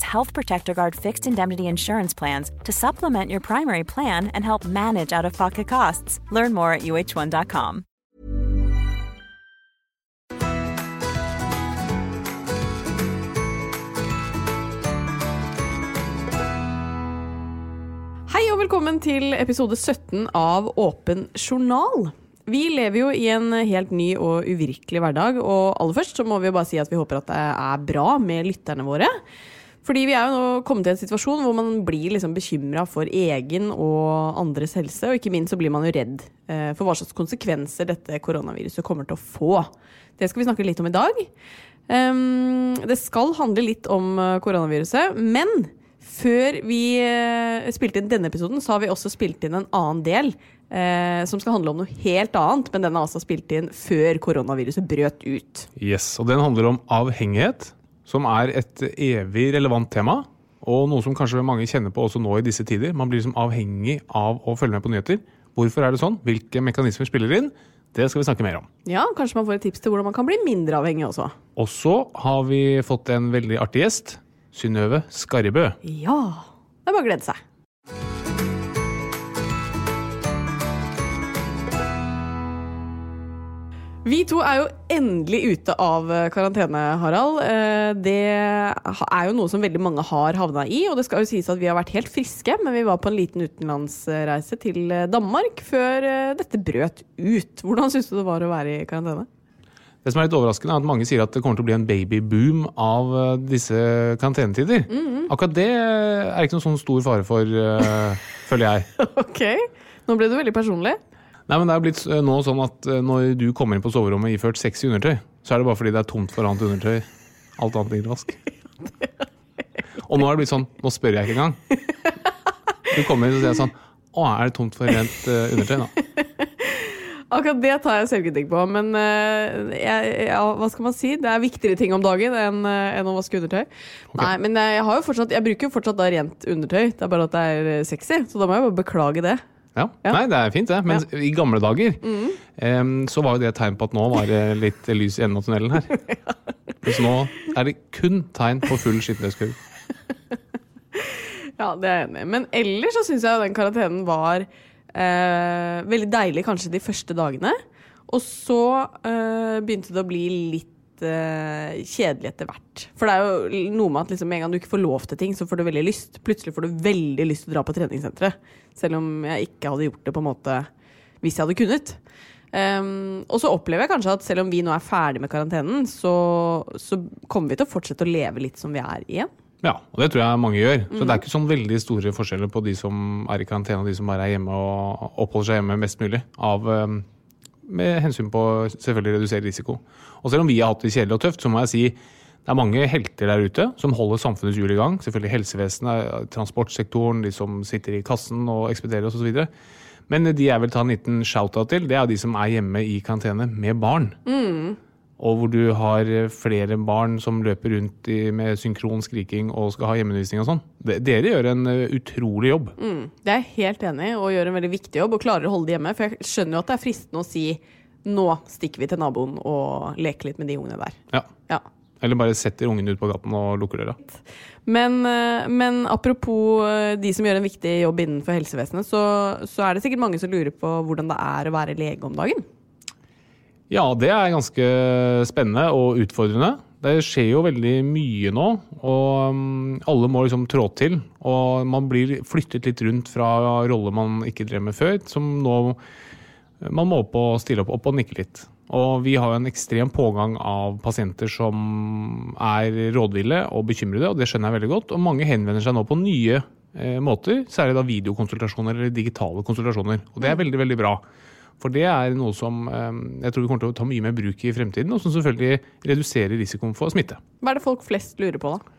Health Protector Guard fixed indemnity insurance plans to supplement your primary plan and help manage out of pocket costs. Learn more at uh1.com. Hei og velkommen til episode 17 av Åpen journal. Vi lever jo i en helt ny og uvirkelig hverdag, og aller først så må vi bare si at vi håper at det er bra med lytterne våre. Fordi vi er jo nå kommet til en situasjon hvor man blir liksom bekymra for egen og andres helse, og ikke minst så blir man jo redd eh, for hva slags konsekvenser dette koronaviruset kommer til å få. Det skal vi snakke litt om i dag. Um, det skal handle litt om eh, koronaviruset, men før vi eh, spilte inn denne episoden, så har vi også spilt inn en annen del eh, som skal handle om noe helt annet, men den er altså spilt inn før koronaviruset brøt ut. Yes, og den handler om avhengighet, som er et evig relevant tema. Og noe som kanskje mange kjenner på også nå i disse tider. Man blir liksom avhengig av å følge med på nyheter. Hvorfor er det sånn? Hvilke mekanismer spiller inn? Det skal vi snakke mer om. Ja, Kanskje man får et tips til hvordan man kan bli mindre avhengig også. Og så har vi fått en veldig artig gjest. Synnøve Skarrebø. Ja. Det er bare å glede seg. Vi to er jo endelig ute av karantene, Harald. Eh, Det er jo noe som veldig mange har havna i. Og det skal jo sies at vi har vært helt friske, men vi var på en liten utenlandsreise til Danmark før eh, dette brøt ut. Hvordan syns du det var å være i karantene? Det som er litt overraskende, er at mange sier at det kommer til å bli en babyboom av eh, disse karantenetider. Akkurat det er ikke noen sånn stor fare for, eh, føler jeg. Ok, nå ble du veldig personlig. Nei, men det er blitt eh, nå sånn at eh, når du kommer inn på soverommet iført sexy undertøy, så er det bare fordi det er tomt for annet undertøy. Alt annet ligger vask. Og nå er det blitt sånn, nå spør jeg ikke engang. Du kommer inn og sier sånn Å, er det tomt for rent uh, undertøy, da? Akkurat det tar jeg selvkritikk på, men uh, jeg, ja, hva skal man si? Det er viktigere ting om dagen enn uh, enn å vaske undertøy. Nei, men jeg, har jo fortsatt, jeg bruker jo fortsatt da rent undertøy, det er bare at det er sexy, så da må jeg bare beklage det. Ja. Ja. Nei, det er fint, det. Men i gamle dager em, så var jo det et tegn på at nå var det litt lys i enden av tunnelen her. Mens nå er det kun tegn på full skittentøyskurv. Ja, det er jeg enig i. Men ellers så syns jeg den karantenen var eh, veldig deilig kanskje de første dagene. Og så eh, begynte det å bli litt eh, kjedelig etter hvert. For det er jo noe med at liksom, en gang du ikke får lov til ting, så får du veldig lyst. Plutselig får du veldig lyst til å dra på treningssenteret. Selv om jeg ikke hadde gjort det på en måte hvis jeg hadde kunnet. Um, og så opplever jeg kanskje at selv om vi nå er ferdig med karantenen, så, så kommer vi til å fortsette å leve litt som vi er igjen. Ja, og det tror jeg mange gjør. Så det er ikke sånn veldig store forskjeller på de som er i karantene og de som bare er hjemme og oppholder seg hjemme mest mulig. Av, eh, med hensyn på selvfølgelig redusere risiko. Og selv om vi har hatt det kjedelig og tøft, så må jeg si det er mange helter der ute som holder samfunnets hjul i gang. Selvfølgelig helsevesenet, transportsektoren, de som sitter i kassen og ekspederer oss osv. Men de jeg vil ta en liten shout-out til, det er de som er hjemme i karantene med barn. Og hvor du har flere barn som løper rundt i, med synkron skriking og skal ha hjemmeundervisning og sånn. Dere gjør en eh, utrolig jobb. Det er jeg helt enig i, og gjør en veldig viktig jobb og klarer å holde det hjemme. For jeg skjønner jo at det er fristende å si nå stikker vi til naboen og leker litt med de ungene der. Ja. Ja. Eller bare setter ungene ut på gaten og lukker døra. Men, eh, men apropos eh, de som gjør en viktig jobb innenfor helsevesenet, så, så er det sikkert mange som lurer på hvordan det er å være lege om dagen. Ja, det er ganske spennende og utfordrende. Det skjer jo veldig mye nå, og mm, alle må liksom trå til. Og man blir flyttet litt rundt fra roller man ikke drev med før, som nå man må opp og stille opp, opp og nikke litt. Og vi har jo en ekstrem pågang av pasienter som er rådville og bekymrede, og det skjønner jeg veldig godt. Og mange henvender seg nå på nye eh, måter, særlig da videokonsultasjoner eller digitale konsultasjoner. Og det er veldig, veldig bra. For det er noe som eh, jeg tror vi kommer til å ta mye mer bruk i fremtiden, og som selvfølgelig reduserer risikoen for smitte. Hva er det folk flest lurer på, da?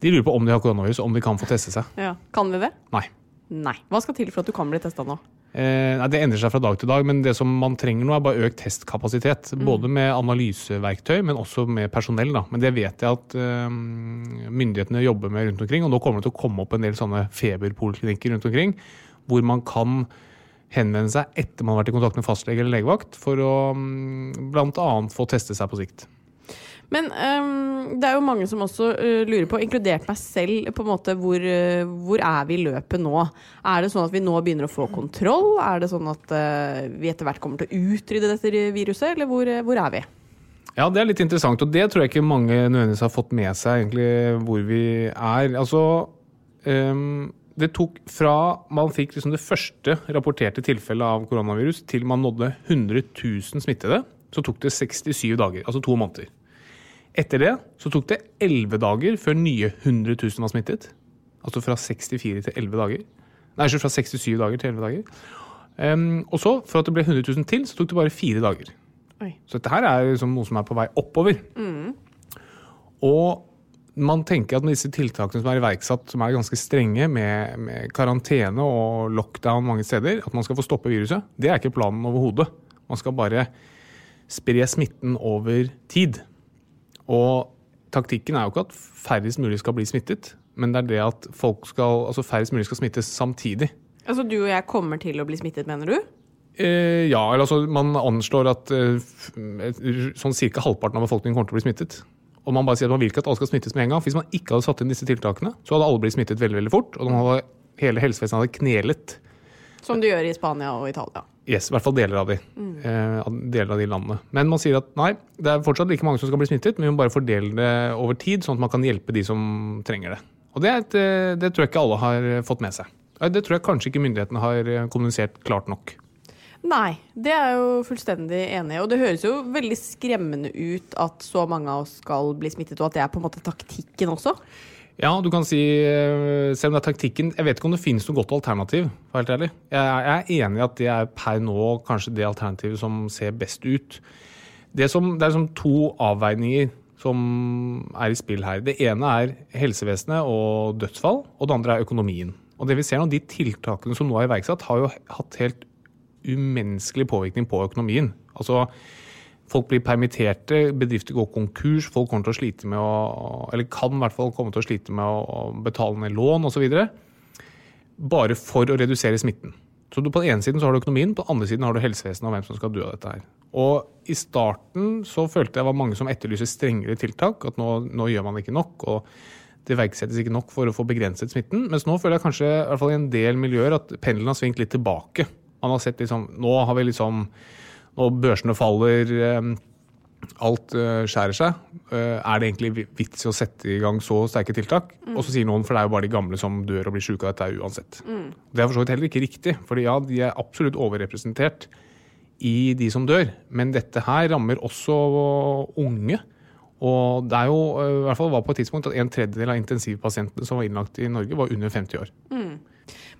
De lurer på om de har koronavirus, om de kan få teste seg. Ja. Kan vi det? Nei. Nei. Hva skal til for at du kan bli testa nå? Eh, nei, Det endrer seg fra dag til dag, men det som man trenger nå er bare økt testkapasitet. Både med analyseverktøy, men også med personell. Da. Men det vet jeg at eh, myndighetene jobber med rundt omkring. Og nå kommer det til å komme opp en del sånne feberpoliklinikker rundt omkring, hvor man kan henvende seg etter man har vært i kontakt med fastlege eller legevakt, for å mm, bl.a. få teste seg på sikt. Men um, det er jo mange som også uh, lurer på, inkludert meg selv, på en måte hvor, uh, hvor er vi i løpet nå? Er det sånn at vi nå begynner å få kontroll? Er det sånn at uh, vi etter hvert kommer til å utrydde dette viruset, eller hvor, hvor er vi? Ja, det er litt interessant, og det tror jeg ikke mange nødvendigvis har fått med seg, egentlig, hvor vi er. Altså, øhm, det tok fra man fikk liksom det første rapporterte tilfellet av koronavirus, til man nådde 100 000 smittede, så tok det 67 dager, altså to måneder. Etter det så tok det 11 dager før nye 100 000 var smittet. Altså fra 64 til 11 dager. Nei, ikke fra 67 dager til 11 dager. Um, og så, for at det ble 100 000 til, så tok det bare fire dager. Oi. Så dette her er liksom noe som er på vei oppover. Mm. Og man tenker at med disse tiltakene som er iverksatt, som er ganske strenge, med, med, karantene og lockdown mange steder, at man skal få stoppe viruset, det er ikke planen overhodet. Man skal bare spre smitten over tid. Og taktikken er jo ikke at færrest mulig skal bli smittet, men det er det at folk skal, altså færrest mulig skal smittes samtidig. Altså du og jeg kommer til å bli smittet, mener du? Eh, ja, eller altså man anslår at eh, sånn ca. halvparten av befolkningen kommer til å bli smittet. Og man bare sier at man vil ikke at alle skal smittes med en gang. Hvis man ikke hadde satt inn disse tiltakene, så hadde alle blitt smittet veldig veldig fort. Og hadde, hele helsevesenet hadde knelet. Som du gjør i Spania og Italia. Yes, i hvert fall deler av de. Mm. Eh, deler av de landene. Men man sier at nei, det er fortsatt like mange som skal bli smittet, men vi må bare fordele det over tid, sånn at man kan hjelpe de som trenger det. Og det, et, eh, det tror jeg ikke alle har fått med seg. Det tror jeg kanskje ikke myndighetene har eh, kommunisert klart nok. Nei, det er jeg jo fullstendig enig i. Og det høres jo veldig skremmende ut at så mange av oss skal bli smittet, og at det er på en måte taktikken også. Ja, du kan si eh, Selv om det er taktikken Jeg vet ikke om det finnes noe godt alternativ. for helt ærlig. Jeg er enig i at det er per nå kanskje det alternativet som ser best ut. Det, som, det er liksom to avveininger som er i spill her. Det ene er helsevesenet og dødsfall, og det andre er økonomien. Og det vi ser nå, De tiltakene som nå er iverksatt, har jo hatt helt umenneskelig påvirkning på økonomien. Altså, Folk blir permitterte, bedrifter går konkurs, folk kommer til å slite med å Eller kan i hvert fall komme til å slite med å betale ned lån osv. Bare for å redusere smitten. Så du, På den ene siden så har du økonomien, på den andre siden har du helsevesenet og hvem som skal dø av dette her. Og I starten så følte jeg var mange som etterlyser strengere tiltak. At nå, nå gjør man ikke nok. og det iverksettes ikke nok for å få begrenset smitten. Mens nå føler jeg kanskje i hvert fall i en del miljøer at pendelen har svingt litt tilbake. Man har sett liksom, Nå har vi liksom Når børsene faller, eh, alt eh, skjærer seg. Eh, er det egentlig vits i å sette i gang så sterke tiltak? Mm. Og så sier noen, for det er jo bare de gamle som dør og blir syke av dette uansett. Mm. Det er for så vidt heller ikke riktig, for ja, de er absolutt overrepresentert i de som dør. Men dette her rammer også unge. Og det er jo, i hvert fall var på et tidspunkt at en tredjedel av intensivpasientene som var innlagt i Norge, var under 50 år. Mm.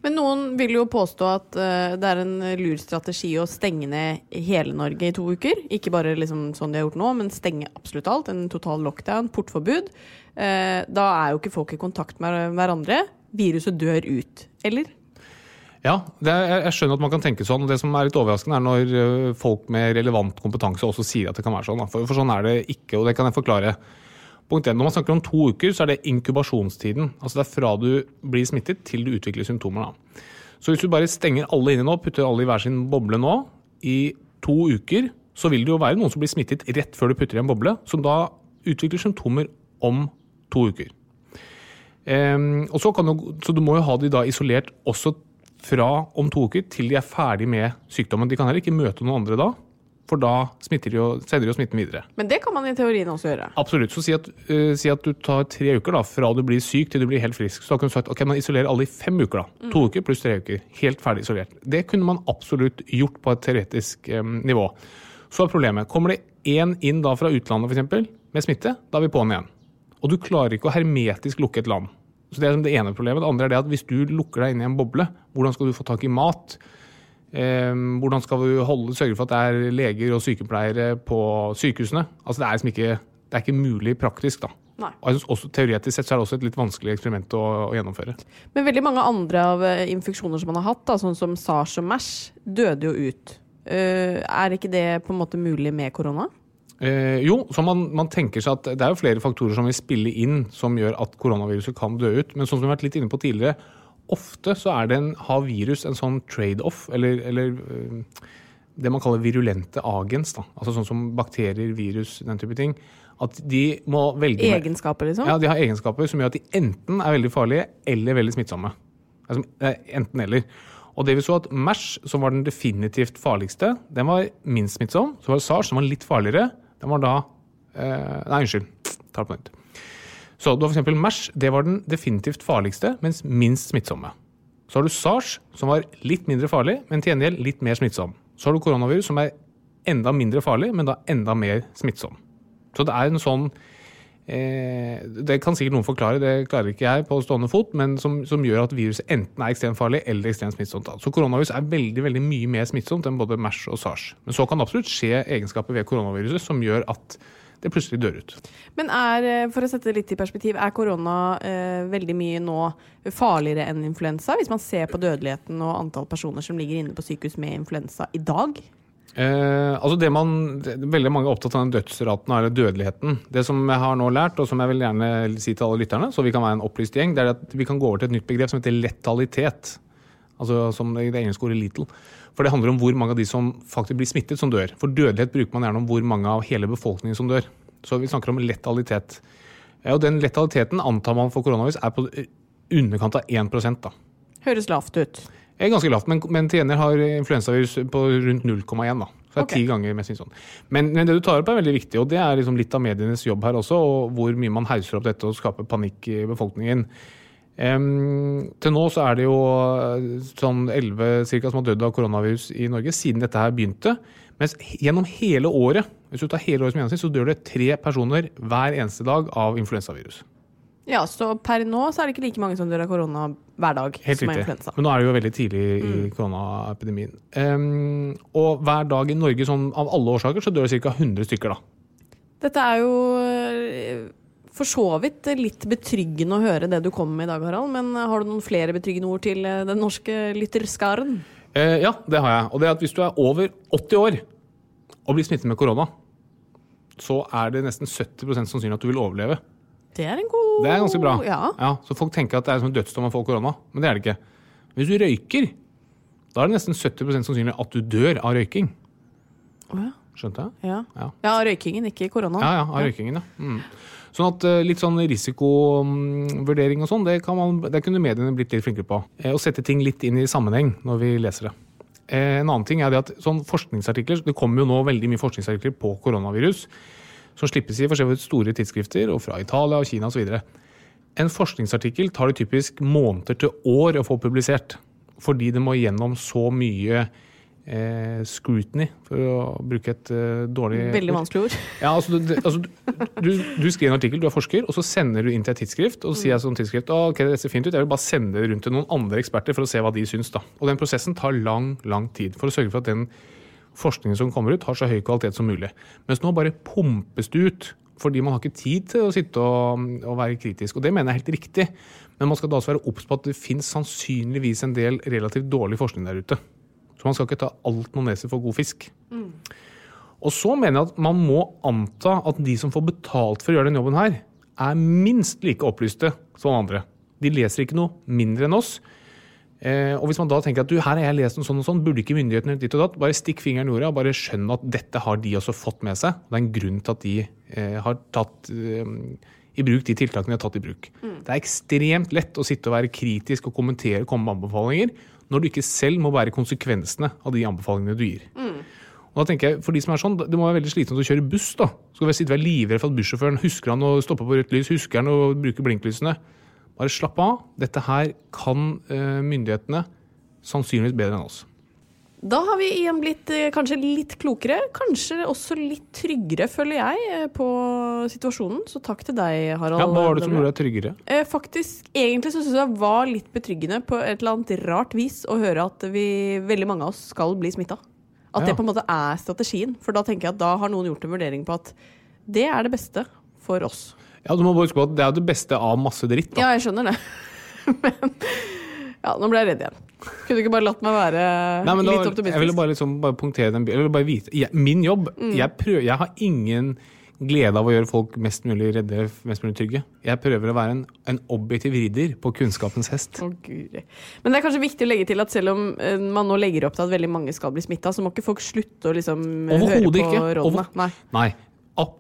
Men noen vil jo påstå at uh, det er en lur strategi å stenge ned hele Norge i to uker. Ikke bare liksom sånn de har gjort nå, men stenge absolutt alt. En total lockdown, portforbud. Uh, da er jo ikke folk i kontakt med hverandre. Viruset dør ut. Eller? Ja, er, jeg skjønner at man kan tenke sånn. Det som er litt overraskende, er når eh, folk med relevant kompetanse også sier at det kan være sånn. For, for sånn er det ikke, og det kan jeg forklare. Punkt 1. Når man snakker om to uker, så er det inkubasjonstiden. Altså det er fra du blir smittet til du utvikler symptomer. Da. Så hvis du bare stenger alle inne nå, putter alle i hver sin boble nå, i to uker, så vil det jo være noen som blir smittet rett før du putter i en boble, som da utvikler symptomer om to uker. Så, du, så du må jo ha de da isolert også fra om to uker til de er ferdig med sykdommen. De kan heller ikke møte noen andre da, For da smitter de jo, sender de jo smitten videre. Men det kan man i teorien også gjøre. Absolutt. Så si at, uh, si at du tar tre uker da, fra du blir syk til du blir helt frisk. Så da kunne du sagt ok, man isolerer alle i fem uker. da. To uker pluss tre uker. Helt ferdig isolert. Det kunne man absolutt gjort på et teoretisk um, nivå. Så er problemet Kommer det én inn da fra utlandet f.eks. med smitte, da er vi på'n igjen. Og du klarer ikke å hermetisk lukke et land. Så Det er liksom det ene problemet. Det andre er det at hvis du lukker deg inn i en boble, hvordan skal du få tak i mat? Eh, hvordan skal du holde, sørge for at det er leger og sykepleiere på sykehusene? Altså Det er liksom ikke, det er ikke mulig praktisk. da. Nei. Og jeg synes også, Teoretisk sett så er det også et litt vanskelig eksperiment å, å gjennomføre. Men veldig mange andre av eh, infeksjoner som man har hatt, da, sånn som SARS og MERS, døde jo ut. Uh, er ikke det på en måte mulig med korona? Eh, jo, så man, man tenker seg at det er jo flere faktorer som vil spille inn som gjør at koronaviruset kan dø ut. Men sånn som vi har vært litt inne på tidligere, ofte så er det en, har virus en sånn trade-off, eller, eller eh, det man kaller virulente agens. Da. Altså sånn som bakterier, virus, den type ting. At de må velge Egenskaper, liksom? Ja, de har egenskaper som gjør at de enten er veldig farlige eller veldig smittsomme. Altså, eh, enten eller. Og det vi så at MERS, som var den definitivt farligste, den var minst smittsom. Så var det SARS, som var litt farligere. Den var da eh, Nei, unnskyld. Tar på nytt. Så du har f.eks. MERS. Det var den definitivt farligste, mens minst smittsomme. Så har du SARS, som var litt mindre farlig, men til gjengjeld litt mer smittsom. Så har du koronavirus, som er enda mindre farlig, men da enda mer smittsom. Så det er en sånn eh, Det kan sikkert noen forklare, det klarer ikke jeg på stående fot, men som, som gjør at viruset enten er ekstremt farlig eller ekstremt smittsomt. Så koronavirus er veldig veldig mye mer smittsomt enn både MERS og SARS. Men så kan det absolutt skje egenskaper ved koronaviruset som gjør at det plutselig dør ut. Men er, eh, for å sette det litt i perspektiv, er korona eh, veldig mye nå farligere enn influensa? Hvis man ser på dødeligheten og antall personer som ligger inne på sykehus med influensa i dag? Eh, altså det man, det, Veldig mange er opptatt av den dødsraten eller dødeligheten. Det som jeg har nå lært, og som jeg vil gjerne si til alle lytterne, så vi kan være en opplyst gjeng, det er at vi kan gå over til et nytt begrep som heter letalitet. Altså som det, engelske ordet little. For det handler om hvor mange av de som faktisk blir smittet, som dør. For dødelighet bruker man gjerne om hvor mange av hele befolkningen som dør. Så vi snakker om letalitet. Ja, og den letaliteten antar man for koronavirus er på underkant av 1% da. Høres lavt ut. Det er ganske lavt, men, men til gjengjeld har influensavirus på rundt 0,1. da. Så det er okay. ti ganger mest sånn. Men, men det du tar opp er veldig viktig, og det er liksom litt av medienes jobb her også, og hvor mye man hauser opp dette og skaper panikk i befolkningen. Em, til nå så er det jo eh, sånn 11 cirka, som har dødd av koronavirus i Norge siden dette her begynte. Mens gjennom hele året hvis du tar hele året som gjennomsnitt, så dør det tre personer hver eneste dag av influensavirus. Ja, så per nå så er det ikke like mange som dør av korona hver dag Helt som er riktig. influensa. Men nå er det jo veldig tidlig i koronaepidemien. Um, og hver dag i Norge, sånn av alle årsaker, så dør det ca. 100 stykker, da. Dette er jo for så vidt litt betryggende å høre det du kommer med i dag, Harald. Men har du noen flere betryggende ord til eh, den norske lytterskaren? Eh, ja, det har jeg. Og det er at hvis du er over 80 år og blir smittet med korona, så er det nesten 70% sannsynlig at du vil overleve. Det er en god Det er ganske bra. Ja. ja så folk tenker at det er som en dødsdom å få korona, men det er det ikke. Hvis du røyker, da er det nesten 70% sannsynlig at du dør av røyking. Oh, ja. Skjønte jeg? Ja. Ja. ja, røykingen, ikke korona. Ja, ja, av røykingen, ja. Mm. Sånn at eh, litt sånn risikovurdering og sånn, det, man, det kunne mediene blitt litt flinkere på. Eh, Å sette ting litt inn i sammenheng når vi leser det. Eh, En annen ting er det at sånn forskningsartikler, det kommer jo nå veldig mye forskningsartikler på koronavirus, som slippes i forskjellige store tidsskrifter, og fra Italia og Kina osv. En forskningsartikkel tar det typisk måneder til år å få publisert, fordi det må gjennom så mye eh, scrutiny, for å bruke et eh, dårlig Veldig vanskelig ord. Ja, altså, du, altså, du, du skriver en artikkel, du er forsker, og så sender du inn til et tidsskrift. Og så sier jeg som tidsskrift «Å, ok, det ser fint ut, jeg vil bare sende det rundt til noen andre eksperter for å se hva de syns. da. Og den prosessen tar lang, lang tid for å sørge for at den forskningen som kommer ut, har så høy kvalitet som mulig. Mens nå bare pumpes det ut. Fordi man har ikke tid til å sitte og, og være kritisk. Og det mener jeg er helt riktig. Men man skal da også være obs på at det finnes sannsynligvis en del relativt dårlig forskning der ute. Så man skal ikke ta alt noen neser for god fisk. Og så mener jeg at man må anta at de som får betalt for å gjøre den jobben her, er minst like opplyste som andre. De leser ikke noe mindre enn oss. Eh, og hvis man da tenker at du, her har jeg lest noe sånn og sånn, burde ikke myndighetene ditt og datt, bare stikk fingeren i jorda og bare skjønn at dette har de også fått med seg. Det er en grunn til at de eh, har tatt eh, i bruk de tiltakene de har tatt i bruk. Det er ekstremt lett å sitte og være kritisk og kommentere og komme med anbefalinger når du ikke selv må bære konsekvensene av de anbefalingene du gir. Og da tenker jeg, for de som er sånn, Det må være veldig slitsomt å kjøre buss. da. Skal vi sitte og være livredd for at bussjåføren husker han å stoppe på rødt lys, husker han å bruke blinklysene. Bare slapp av. Dette her kan eh, myndighetene sannsynligvis bedre enn oss. Da har vi igjen blitt eh, kanskje litt klokere, kanskje også litt tryggere, føler jeg, eh, på situasjonen. Så takk til deg, Harald. Ja, Hva var det som gjorde deg tryggere? Eh, faktisk, egentlig så syns jeg det var litt betryggende på et eller annet rart vis å høre at vi, veldig mange av oss skal bli smitta. At Ja. det på en måte er strategien. For da tenker jeg at da har noen gjort en vurdering på at det er det beste for oss. Ja, du må bare huske på at Det er det beste av masse dritt. da. Ja, jeg skjønner det. Men ja, nå ble jeg redd igjen. Kunne du ikke bare latt meg være Nei, men da, litt jeg ville bare, liksom, bare punktere den Eller bare vite jeg, Min jobb Mm. jeg, prøver, jeg har ingen glede av å gjøre folk mest mulig redde, mest mulig trygge. Jeg prøver å være en, en objektiv ridder på kunnskapens hest. Å. Men det er kanskje viktig å legge til at selv om eh, man nå legger opp til at veldig mange skal bli smitta, så må ikke folk slutte å liksom eh, høre på ikke. rådene. Over- Nei. Nei.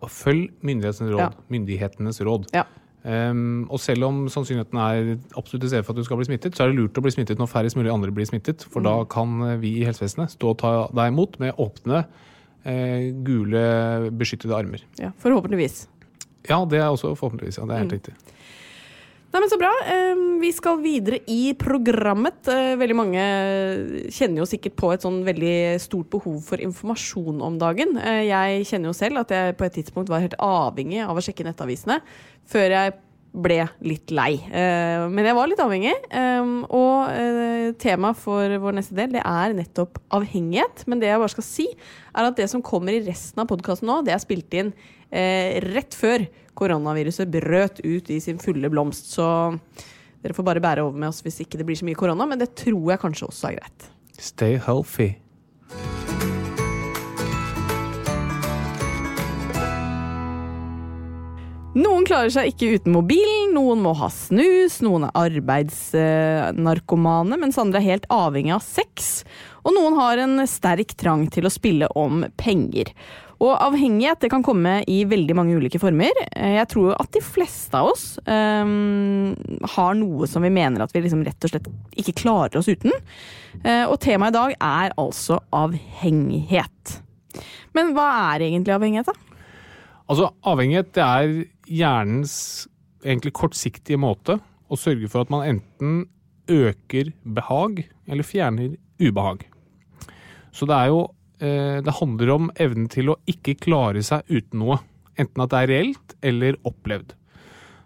Følg myndighetenes råd. Ja. Myndighetenes råd. Ja. Ehm, og selv om sannsynligheten er absolutt til stede for at du skal bli smittet, så er det lurt å bli smittet når færrest mulig andre blir smittet. For Mm. da kan eh, vi i helsevesenet stå og ta deg imot med åpne, eh, gule, beskyttede armer. ja. Forhåpentligvis. Ja, det er også forhåpentligvis. Ja, det er helt Mm. riktig. Nei, men Så bra. Vi skal videre i programmet. Eh, Veldig mange kjenner jo sikkert på et sånn veldig stort behov for informasjon om dagen. Eh, Jeg kjenner jo selv at jeg på et tidspunkt var helt avhengig av å sjekke nettavisene før jeg ble litt lei. Eh, Men jeg var litt avhengig. Og temaet for vår neste del det er nettopp avhengighet. Men det jeg bare skal si, er at det som kommer i resten av podkasten nå, det er spilt inn rett før koronaviruset brøt ut i sin fulle blomst. Så dere får bare bære over med oss hvis ikke det blir så mye korona, men det tror jeg kanskje også er greit. Stay healthy. Noen klarer seg ikke uten mobilen, noen må ha snus, noen er arbeidsnarkomane, mens andre er helt avhengig av sex. Og noen har en sterk trang til å spille om penger. Og avhengighet det kan komme i veldig mange ulike former. Eh, Jeg tror at de fleste av oss um, har noe som vi mener at vi liksom rett og slett ikke klarer oss uten. Eh, og temaet i dag er altså avhengighet. Men hva er egentlig avhengighet, da? Altså, avhengighet det er hjernens egentlig kortsiktige måte å sørge for at man enten øker behag eller fjerner ubehag. Så det er jo Det handler om evnen til å ikke klare seg uten noe. Enten at det er reelt eller opplevd.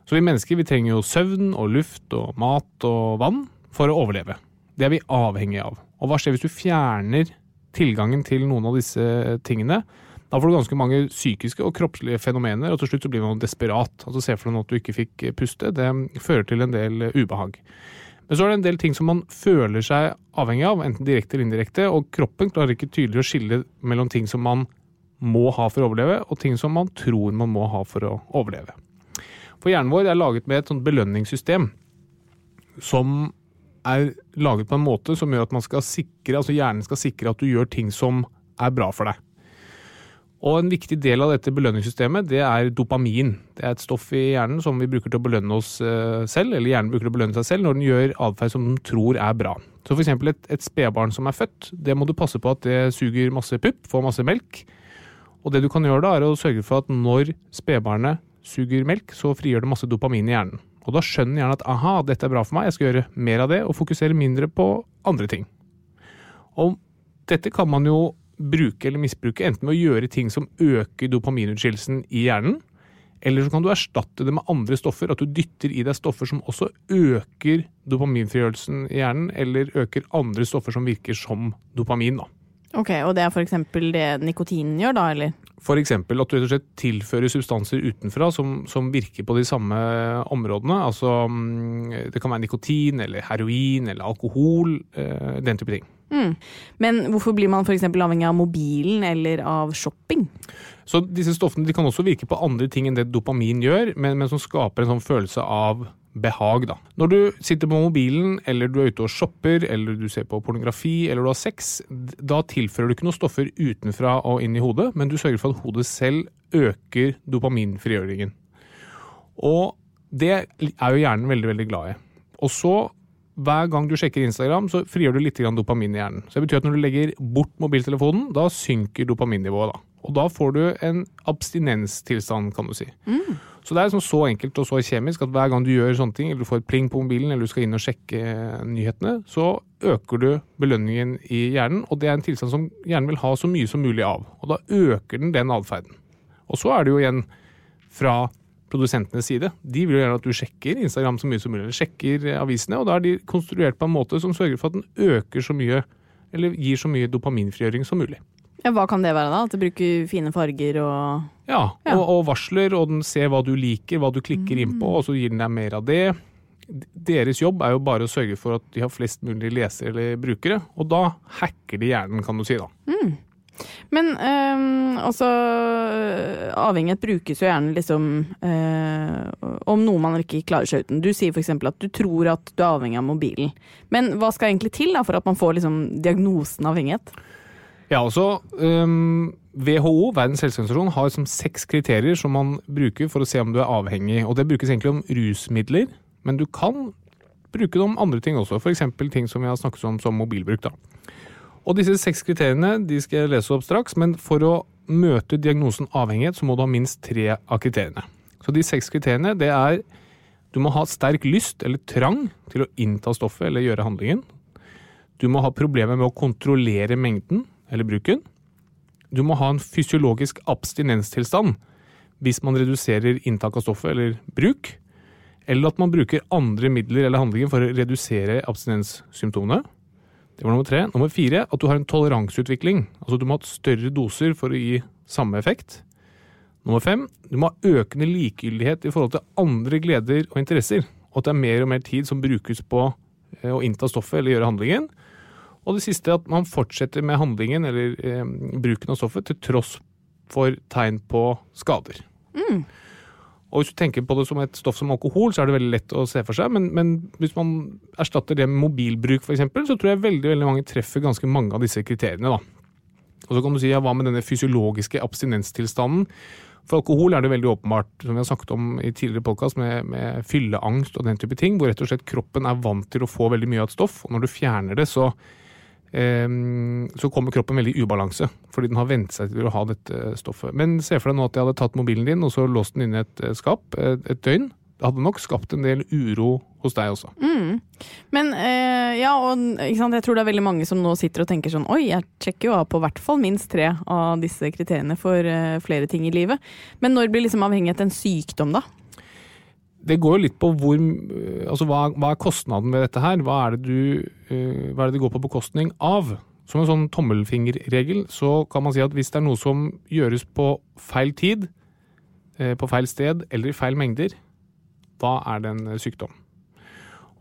Så vi mennesker vi trenger jo søvn og luft og mat og vann for å overleve. Det er vi avhengig av. Og hva skjer hvis du fjerner tilgangen til noen av disse tingene? Da får du ganske mange psykiske og kroppslige fenomener, og til slutt så blir man desperat. Altså Se for deg at du ikke fikk puste. Det fører til en del ubehag. Men så er det en del ting som man føler seg avhengig av, enten direkte eller indirekte, og kroppen klarer ikke tydelig å skille mellom ting som man må ha for å overleve, og ting som man tror man må ha for å overleve. For hjernen vår er laget med et sånt belønningssystem som er laget på en måte som gjør at man skal sikre, altså hjernen skal sikre at du gjør ting som er bra for deg. Og En viktig del av dette belønningssystemet det er dopamin. Det er et stoff i hjernen som vi bruker til å belønne oss eh, selv, eller hjernen bruker til å belønne seg selv når den gjør atferd som den tror er bra. Så f.eks. et, et spedbarn som er født, det må du passe på at det suger masse pupp, får masse melk. Og det du kan gjøre da, er å sørge for at når spedbarnet suger melk, så frigjør det masse dopamin i hjernen. Og da skjønner hjernen at aha, dette er bra for meg, jeg skal gjøre mer av det, og fokusere mindre på andre ting. Og dette kan man jo bruke eller misbruke, enten ved å gjøre ting som øker dopaminutskillelsen i hjernen, eller så kan du erstatte det med andre stoffer, at du dytter i deg stoffer som også øker dopaminfrigjørelsen i hjernen, eller øker andre stoffer som virker som dopamin. da. Ok, Og det er f.eks. det nikotinen gjør, da, eller? Eksempel at du rett og slett tilfører substanser utenfra som, som virker på de samme områdene. Altså mm, det kan være nikotin eller heroin eller alkohol, eh, den type ting. Mm. Men hvorfor blir man f.eks. avhengig av mobilen eller av shopping? Så disse stoffene kan også virke på andre ting enn det dopamin gjør, men, men som skaper en sånn følelse av behag. Da. Når du sitter på mobilen, eller du er ute og shopper, eller du ser på pornografi, eller du har sex, da tilfører du ikke noen stoffer utenfra og inn i hodet, men du sørger for at hodet selv øker dopaminfrigjøringen. Og det er jo hjernen veldig, veldig glad i. Og så hver gang du sjekker Instagram, så frigjør du litt dopamin i hjernen. Så det betyr at når du legger bort mobiltelefonen, da synker dopaminnivået. da. Og da får du en abstinenstilstand, kan du si. Så det er liksom så enkelt og så kjemisk at hver gang du gjør sånne ting, eller du får et pling på mobilen, eller du skal inn og sjekke nyhetene, så øker du belønningen i hjernen, og det er en tilstand som hjernen vil ha så mye som mulig av. Og da øker den den atferden. Og så er det jo igjen fra produsentenes side. De vil jo gjerne at du sjekker Instagram så mye som mulig, eller sjekker avisene, og da er de konstruert på en måte som sørger for at den øker så mye, eller gir så mye dopaminfrigjøring som mulig. Ja, hva kan det være, da? At du bruker fine farger og Ja, Ja. Og, og varsler, og den ser hva du liker, hva du klikker inn på, og så gir den deg mer av det. Deres jobb er jo bare å sørge for at de har flest mulig lesere eller brukere, og da hacker de hjernen, kan du si da. Men øh, også Avhengighet brukes jo gjerne liksom øh, om noe man ikke klarer seg uten. Du sier f.eks. at du tror at du er avhengig av mobilen. Men hva skal egentlig til da, for at man får liksom diagnosen avhengighet? Ja, altså øh, WHO, Verdens helseorganisasjon, har som seks kriterier som man bruker for å se om du er avhengig. Og det brukes egentlig om rusmidler, men du kan bruke det om andre ting også. F.eks. ting som vi har snakket om som mobilbruk. da. Og disse seks kriteriene de skal jeg lese opp straks, men for å møte diagnosen avhengighet, så må du ha minst tre av kriteriene. Så de seks kriteriene det er du må ha sterk lyst eller trang til å innta stoffet eller gjøre handlingen. Du må ha problemer med å kontrollere mengden eller bruken. Du må ha en fysiologisk abstinenstilstand hvis man reduserer inntak av stoffet eller bruk. Eller at man bruker andre midler eller handlinger for å redusere abstinenssymptomene. Det var nummer tre. Nummer fire at du har en toleranseutvikling. Altså du må ha større doser for å gi samme effekt. Nummer fem du må ha økende likegyldighet i forhold til andre gleder og interesser. Og at det er mer og mer tid som brukes på eh, å innta stoffet eller gjøre handlingen. Og det siste at man fortsetter med handlingen eller eh, bruken av stoffet til tross for tegn på skader. Og hvis du tenker på det som et stoff som alkohol, så er det veldig lett å se for seg. Men, men hvis man erstatter det med mobilbruk f.eks., så tror jeg veldig, veldig mange treffer ganske mange av disse kriteriene. da. Og så kan du si ja, hva med denne fysiologiske abstinenstilstanden? For alkohol er det veldig åpenbart, som vi har snakket om i tidligere podkast, med, med fylleangst og den type ting, hvor rett og slett kroppen er vant til å få veldig mye av et stoff. Og når du fjerner det, så, så kommer kroppen veldig i ubalanse, fordi den har vent seg til å ha dette stoffet. Men se for deg nå at jeg hadde tatt mobilen din og så låst den inn i et eh, skap et, et døgn. Det hadde nok skapt en del uro hos deg også. Men eh, ja, og jeg tror det er veldig mange som nå sitter og tenker sånn Oi, jeg sjekker jo av på hvert fall minst tre av disse kriteriene for eh, flere ting i livet. Men når blir liksom avhengighet en sykdom, da? Det går jo litt på hvor Altså hva, hva er kostnaden ved dette her? Hva er, det du, eh, hva er det det går på bekostning av? Som en sånn tommelfingerregel så kan man si at hvis det er noe som gjøres på feil tid, eh, på feil sted eller i feil mengder, da er det en sykdom.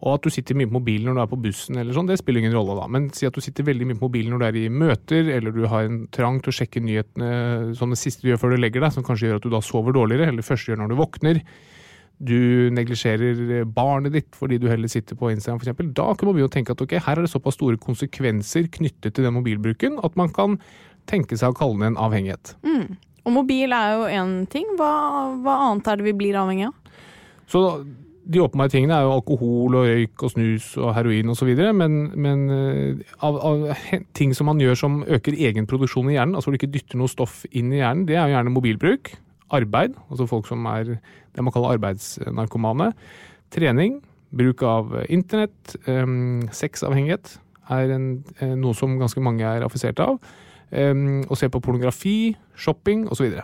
Og at du sitter mye på mobilen når du er på bussen, eller sånn, det spiller ingen rolle da. Men si at du sitter veldig mye på mobilen når du er i møter, eller du har en trang til å sjekke nyhetene som det siste du gjør før du legger deg, som kanskje gjør at du da sover dårligere, eller første gjør når du våkner. Du neglisjerer barnet ditt fordi du heller sitter på Instagram f.eks. Da kan man begynne å tenke at ok, her er det såpass store konsekvenser knyttet til den mobilbruken at man kan tenke seg å kalle det en avhengighet. Og mobil er jo én ting. Hva, hva annet er det vi blir avhengig av? Så de åpenbare tingene er jo alkohol og røyk og snus og heroin osv. Men, men eh, av, av ting som man gjør som øker egen produksjon i hjernen, altså hvor du ikke dytter noe stoff inn i hjernen, det er jo gjerne mobilbruk. Arbeid, altså folk som er det man kaller arbeidsnarkomane. Trening, bruk av internett, um, sexavhengighet er en, eh, noe som ganske mange er affisert av. Å se på pornografi, shopping osv.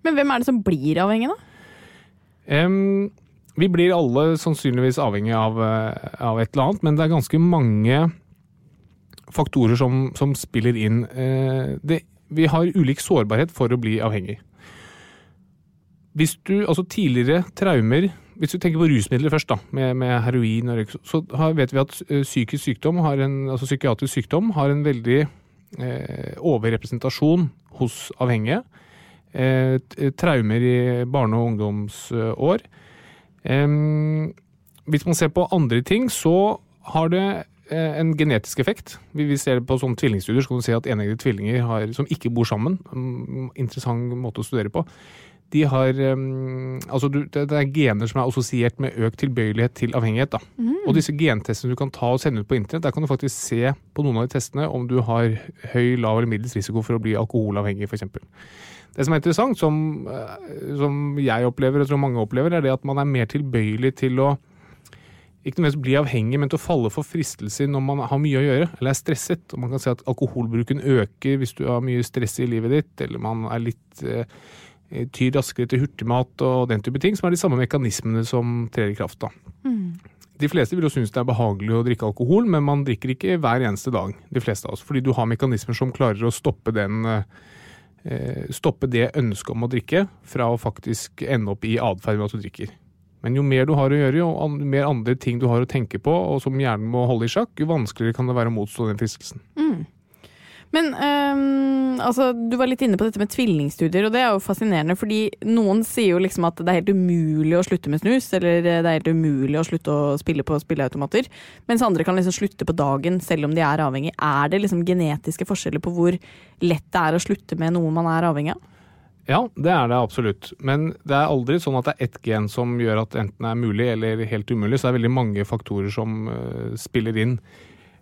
Men hvem er det som blir avhengig, da? Um, vi blir alle sannsynligvis avhengig av, eh, av et eller annet, men det er ganske mange faktorer som, som spiller inn. Eh, det, vi har ulik sårbarhet for å bli avhengig. Hvis du, altså tidligere traumer Hvis du tenker på rusmidler først, da, med, med heroin og røyk, så har, vet vi at eh, psykisk sykdom, en, altså psykiatrisk sykdom, har en veldig eh, overrepresentasjon hos avhengige. Eh, traumer i barne- og ungdomsår. Eh, hvis man ser på andre ting, så har det eh, en genetisk effekt. Vi ser på sånne tvillingstudier, så kan du se at eneggede tvillinger har, som ikke bor sammen, mm, interessant måte å studere på, de har um, Altså du, det, det, er gener som er assosiert med økt tilbøyelighet til avhengighet. Mm. Og disse gentestene du kan ta og sende ut på internett, der kan du faktisk se på noen av de testene om du har høy, lav eller middels risiko for å bli alkoholavhengig, f.eks. Det som er interessant, som, eh, som jeg opplever, og tror mange opplever, er det at man er mer tilbøyelig til å ikke nødvendigvis bli avhengig, men til å falle for fristelser når man har mye å gjøre eller er stresset. Og man kan si at alkoholbruken øker hvis du har mye stress i livet ditt, eller man er litt eh, tyr raskere til hurtigmat og den type ting, som er de samme mekanismene som trer i kraft. da. Mm. De fleste vil jo synes det er behagelig å drikke alkohol, men man drikker ikke hver eneste dag. de fleste av oss, Fordi du har mekanismer som klarer å stoppe, den, eh, stoppe det ønsket om å drikke fra å faktisk ende opp i atferd med at du drikker. Men jo mer du har å gjøre, jo mer andre ting du har å tenke på, og som hjernen må holde i sjakk, jo vanskeligere kan det være å motstå den fristelsen. Mm. Men um, altså, du var litt inne på dette med tvillingstudier, og det er jo fascinerende. Fordi noen sier jo liksom at det er helt umulig å slutte med snus, eller det er helt umulig å slutte å spille på spilleautomater. Mens andre kan liksom slutte på dagen selv om de er avhengig. Er det liksom genetiske forskjeller på hvor lett det er å slutte med noe man er avhengig av? Ja, det er det absolutt. Men det er aldri sånn at det er ett gen som gjør at enten det er mulig eller helt umulig. Så det er veldig mange faktorer som uh, spiller inn.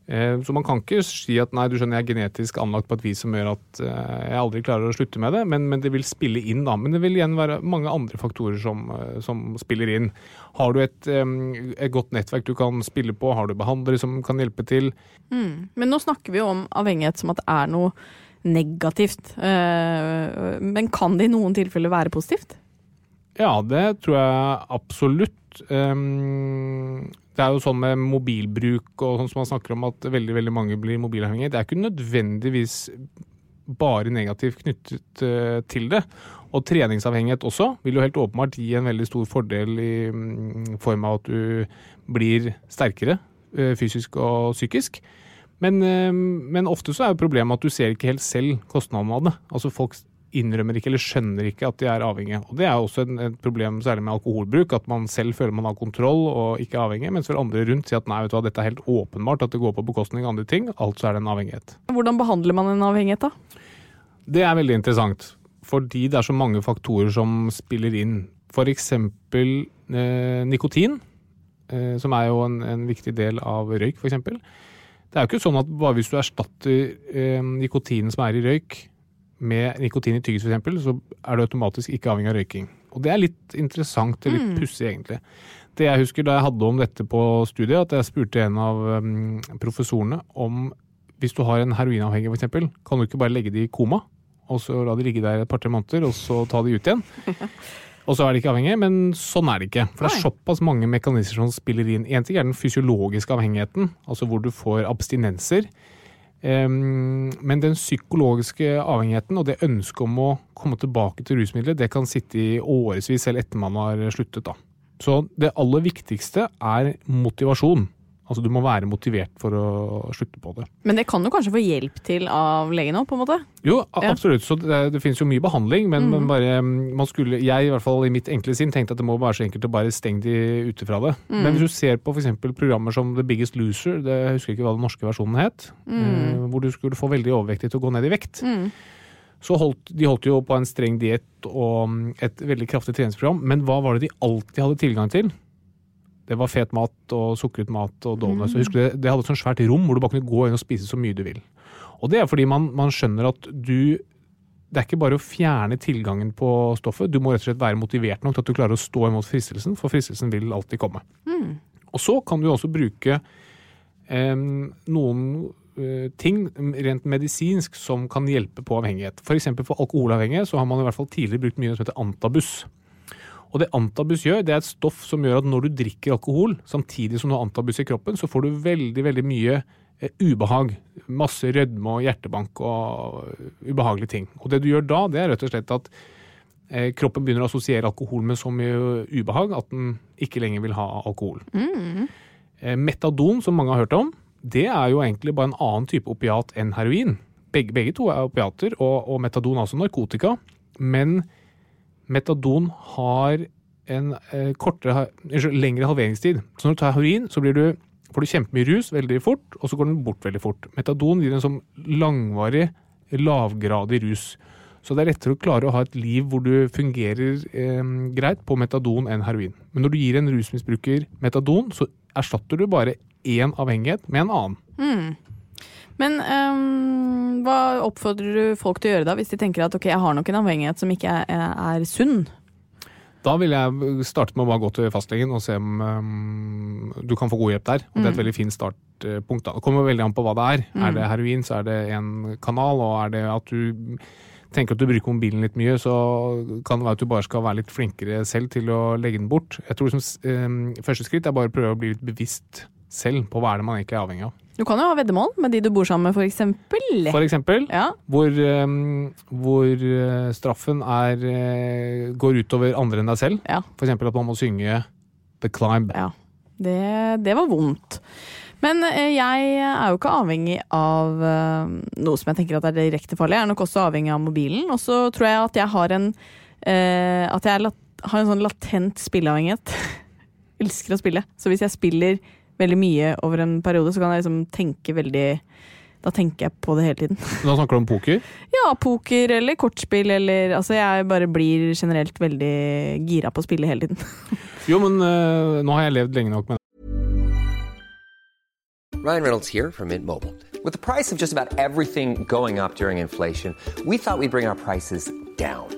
Uh, så man kan ikke si at nei, du skjønner jeg er genetisk anlagt på et vis som gjør at uh, jeg aldri klarer å slutte med det, men, men, det vil spille inn da. Men det vil igjen være mange andre faktorer som, som spiller inn. Har du et, et, godt nettverk du kan spille på, har du behandlere som kan hjelpe til? Mm. Men nå snakker vi jo om avhengighet som at det er noe negativt. Eh, men kan det i noen tilfeller være positivt? Ja, det tror jeg absolutt. Det er jo sånn med mobilbruk og sånn som man snakker om at veldig veldig mange blir mobilavhengige. Det er ikke nødvendigvis bare negativt knyttet uh, til det. Og treningsavhengighet også vil jo helt åpenbart gi en veldig stor fordel i mm, form av at du blir sterkere uh, fysisk og psykisk. Men, uh, men, ofte så er jo problemet at du ser ikke helt selv kostnadene av det. Altså Folk innrømmer ikke eller skjønner ikke at de er avhengige. Og Det er også et problem særlig med alkoholbruk, at man selv føler man har kontroll og ikke er avhengig, mens vel andre rundt sier at nei, vet du hva, dette er helt åpenbart at det går på bekostning av andre ting, altså er det en avhengighet. Hvordan behandler man en avhengighet da? Det er veldig interessant, fordi det er så mange faktorer som spiller inn. F.eks. Eh, nikotin, eh, som er jo en, en viktig del av røyk, f.eks. Det er jo ikke sånn at bare hvis du erstatter eh, nikotinen som er i røyk, med nikotin i tyggis f.eks., så er du automatisk ikke avhengig av røyking. Og det er litt interessant, det er litt mm. pussig egentlig. Det jeg husker da jeg hadde om dette på studiet, at jeg spurte en av um, professorene om hvis du har en heroinavhengig f.eks., kan du ikke bare legge de i koma, og så la de ligge der et par-tre måneder, og så ta de ut igjen? Og så er de ikke avhengige, men sånn er det ikke. For det er såpass mange mekanismer som spiller inn. Én ting er den fysiologiske avhengigheten, altså hvor du får abstinenser. Men den psykologiske avhengigheten og det ønsket om å komme tilbake til rusmidler, det kan sitte i årevis selv etter man har sluttet. da. Så det aller viktigste er motivasjon. Altså Du må være motivert for å slutte på det. Men det kan du kanskje få hjelp til av legen òg, på en måte? Jo, absolutt. Så det, det finnes jo mye behandling, men, mm. men, bare man skulle Jeg i hvert fall i mitt enkle sinn tenkte at det må være så enkelt å bare stenge de ute fra det. Mm. Men hvis du ser på f.eks. programmer som The Biggest Loser, det jeg husker ikke hva den norske versjonen het, mm. hvor du skulle få veldig overvektig til å gå ned i vekt. Mm. Så holdt, De holdt jo på en streng diett og mm, et veldig kraftig treningsprogram, men hva var det de alltid hadde tilgang til? Det var fet mat og sukret mat og donuts. Mm. Det, det hadde et sånt svært rom hvor du bare kunne gå inn og spise så mye du vil. Og det er fordi man, man skjønner at du det er ikke bare å fjerne tilgangen på stoffet, du må rett og slett være motivert nok til at du klarer å stå imot fristelsen, for fristelsen vil alltid komme. Mm. Og så kan du også bruke eh, noen eh, ting rent medisinsk som kan hjelpe på avhengighet. F.eks. for, for alkoholavhengige så har man i hvert fall tidligere brukt mye som heter antabus. Og det antabus gjør, det er et stoff som gjør at når du drikker alkohol, samtidig som du har antabus i kroppen, så får du veldig, veldig mye eh, ubehag. Masse rødme og hjertebank og ubehagelige ting. Og det du gjør da, det er rett og slett at eh, kroppen begynner å assosiere alkohol med så mye ubehag at den ikke lenger vil ha alkohol. Mm. Eh, metadon, som mange har hørt om, det er jo egentlig bare en annen type opiat enn heroin. Begge, begge to er opiater, og, og metadon er altså narkotika. Men metadon har en eh, kortere, lengre halveringstid. Så når du tar heroin, så du, får du kjempemye rus veldig fort, og så går den bort veldig fort. Metadon gir en sånn langvarig, lavgradig rus. Så det er lettere å klare å ha et liv hvor du fungerer eh, greit på metadon enn heroin. Men når du gir en rusmisbruker metadon, så erstatter du bare én avhengighet med en annen. Men um, hva oppfordrer du folk til å gjøre da, hvis de tenker at ok, jeg har nok en avhengighet som ikke er, er sunn? Da ville jeg startet med å bare gå til fastlegen og se om um, du kan få god hjelp der. Og det er et veldig fint startpunkt. da. Det kommer veldig an på hva det er. Er det heroin, så er det en kanal. Og er det at du tenker at du bruker mobilen litt mye, så kan det være at du bare skal være litt flinkere selv til å legge den bort. Jeg tror som, um, Første skritt er bare å prøve å bli litt bevisst selv på hva er det man egentlig er avhengig av. Du kan jo ha veddemål med de du bor sammen med, for eksempel. For eksempel Ja. hvor, um, hvor uh, straffen er, uh, går utover andre enn deg selv. Ja. For eksempel at man må synge The Climb. Ja, det, det var vondt. Men eh, jeg er jo ikke avhengig av eh, noe som jeg tenker at er direkte farlig. Jeg er nok også avhengig av mobilen. Og så tror jeg at jeg har en uh, At jeg lat har en sånn latent spilleavhengighet. Elsker å spille. Så hvis jeg spiller veldig mye over en periode, så kan jeg liksom tenke veldig Da tenker jeg på det hele tiden. Da snakker du om poker. Ja, poker eller kortspill eller Altså, jeg bare blir generelt veldig gira på å spille hele tiden. Jo, men uh, nå har jeg levd lenge nok med Ryan Reynolds her fra Mint Mobile. With the price of just about everything going up during trodde vi at vi skulle bringe prices down.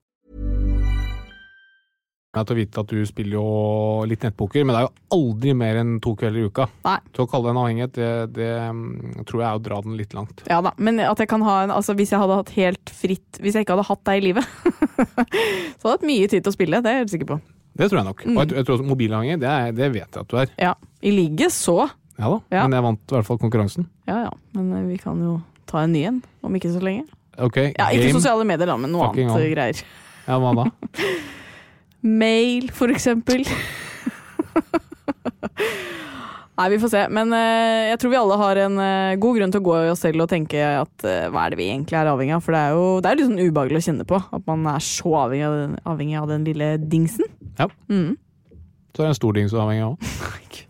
meg til å vite at du spiller jo litt nettpoker, men det er jo aldri mer enn to kvelder i uka. Nei. Så å kalle det en avhengighet, det, det mm, tror jeg er å dra den litt langt. Ja da, men at jeg kan ha en Altså hvis jeg hadde hatt helt fritt Hvis jeg ikke hadde hatt deg i livet, så hadde jeg hatt mye tid til å spille. Det er jeg helt sikker på. Det tror jeg nok. Og jeg, jeg tror også mobilavhengig, det, er- det vet jeg at du er. Ja. I ligget så. Ja da, Ja. men jeg vant i hvert fall konkurransen. Ja ja, men eh, vi kan jo ta en ny en om ikke så lenge. Ok, Ja, Ikke sosiale medier, da, men noe Fucking annet on. greier. Ja, hva da? Mail, for eksempel. Nei, vi får se. Men uh, jeg tror vi alle har en uh, god grunn til å gå i oss selv og tenke at uh, hva er det vi egentlig er avhengig av? For det er jo det er litt sånn ubehagelig å kjenne på. At man er så avhengig av den, avhengig av den lille dingsen. Ja. Mm. Så er det en stor dings du er avhengig av. òg.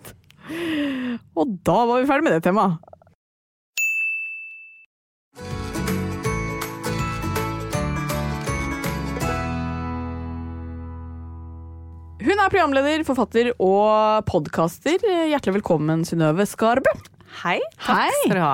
Og da var vi ferdig med det temaet. Hun er programleder, forfatter og podkaster. Hjertelig velkommen, Synnøve Skarbø. Hei. Takk skal du ha.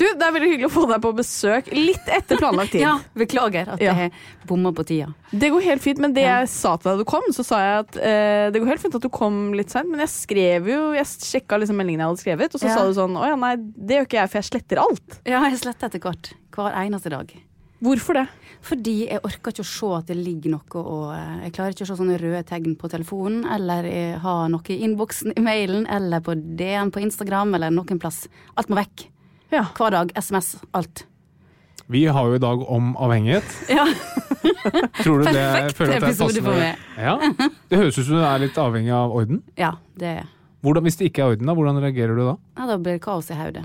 Du, Det er veldig hyggelig å få deg på besøk litt etter planlagt tid. Ja, Beklager at Ja. jeg bomma på tida. Det går helt fint, men det Ja. jeg sa til deg da du kom, så sa jeg at eh, det går helt fint at du kom litt seint, men jeg skrev jo Jeg sjekka liksom meldingene jeg hadde skrevet, og så Ja. sa du sånn Å ja, nei, det gjør ikke jeg, for jeg sletter alt. Ja, jeg sletter etter hvert. Hver eneste dag. Hvorfor det? Fordi jeg orker ikke å se at det ligger noe og eh, Jeg klarer ikke å se sånne røde tegn på telefonen, eller ha noe i innboksen i mailen, eller på DN på Instagram, eller noen plass. Alt må vekk. Ja. Hver dag. SMS. Alt. Vi har jo i dag om avhengighet. Ja. Tror du det Perfekt føler at det er episode for meg. Ja. Det høres ut som du er litt avhengig av orden. ja, det er Hvordan, hvis det ikke er orden, da, hvordan reagerer du da? ja, Da blir det kaos i hodet.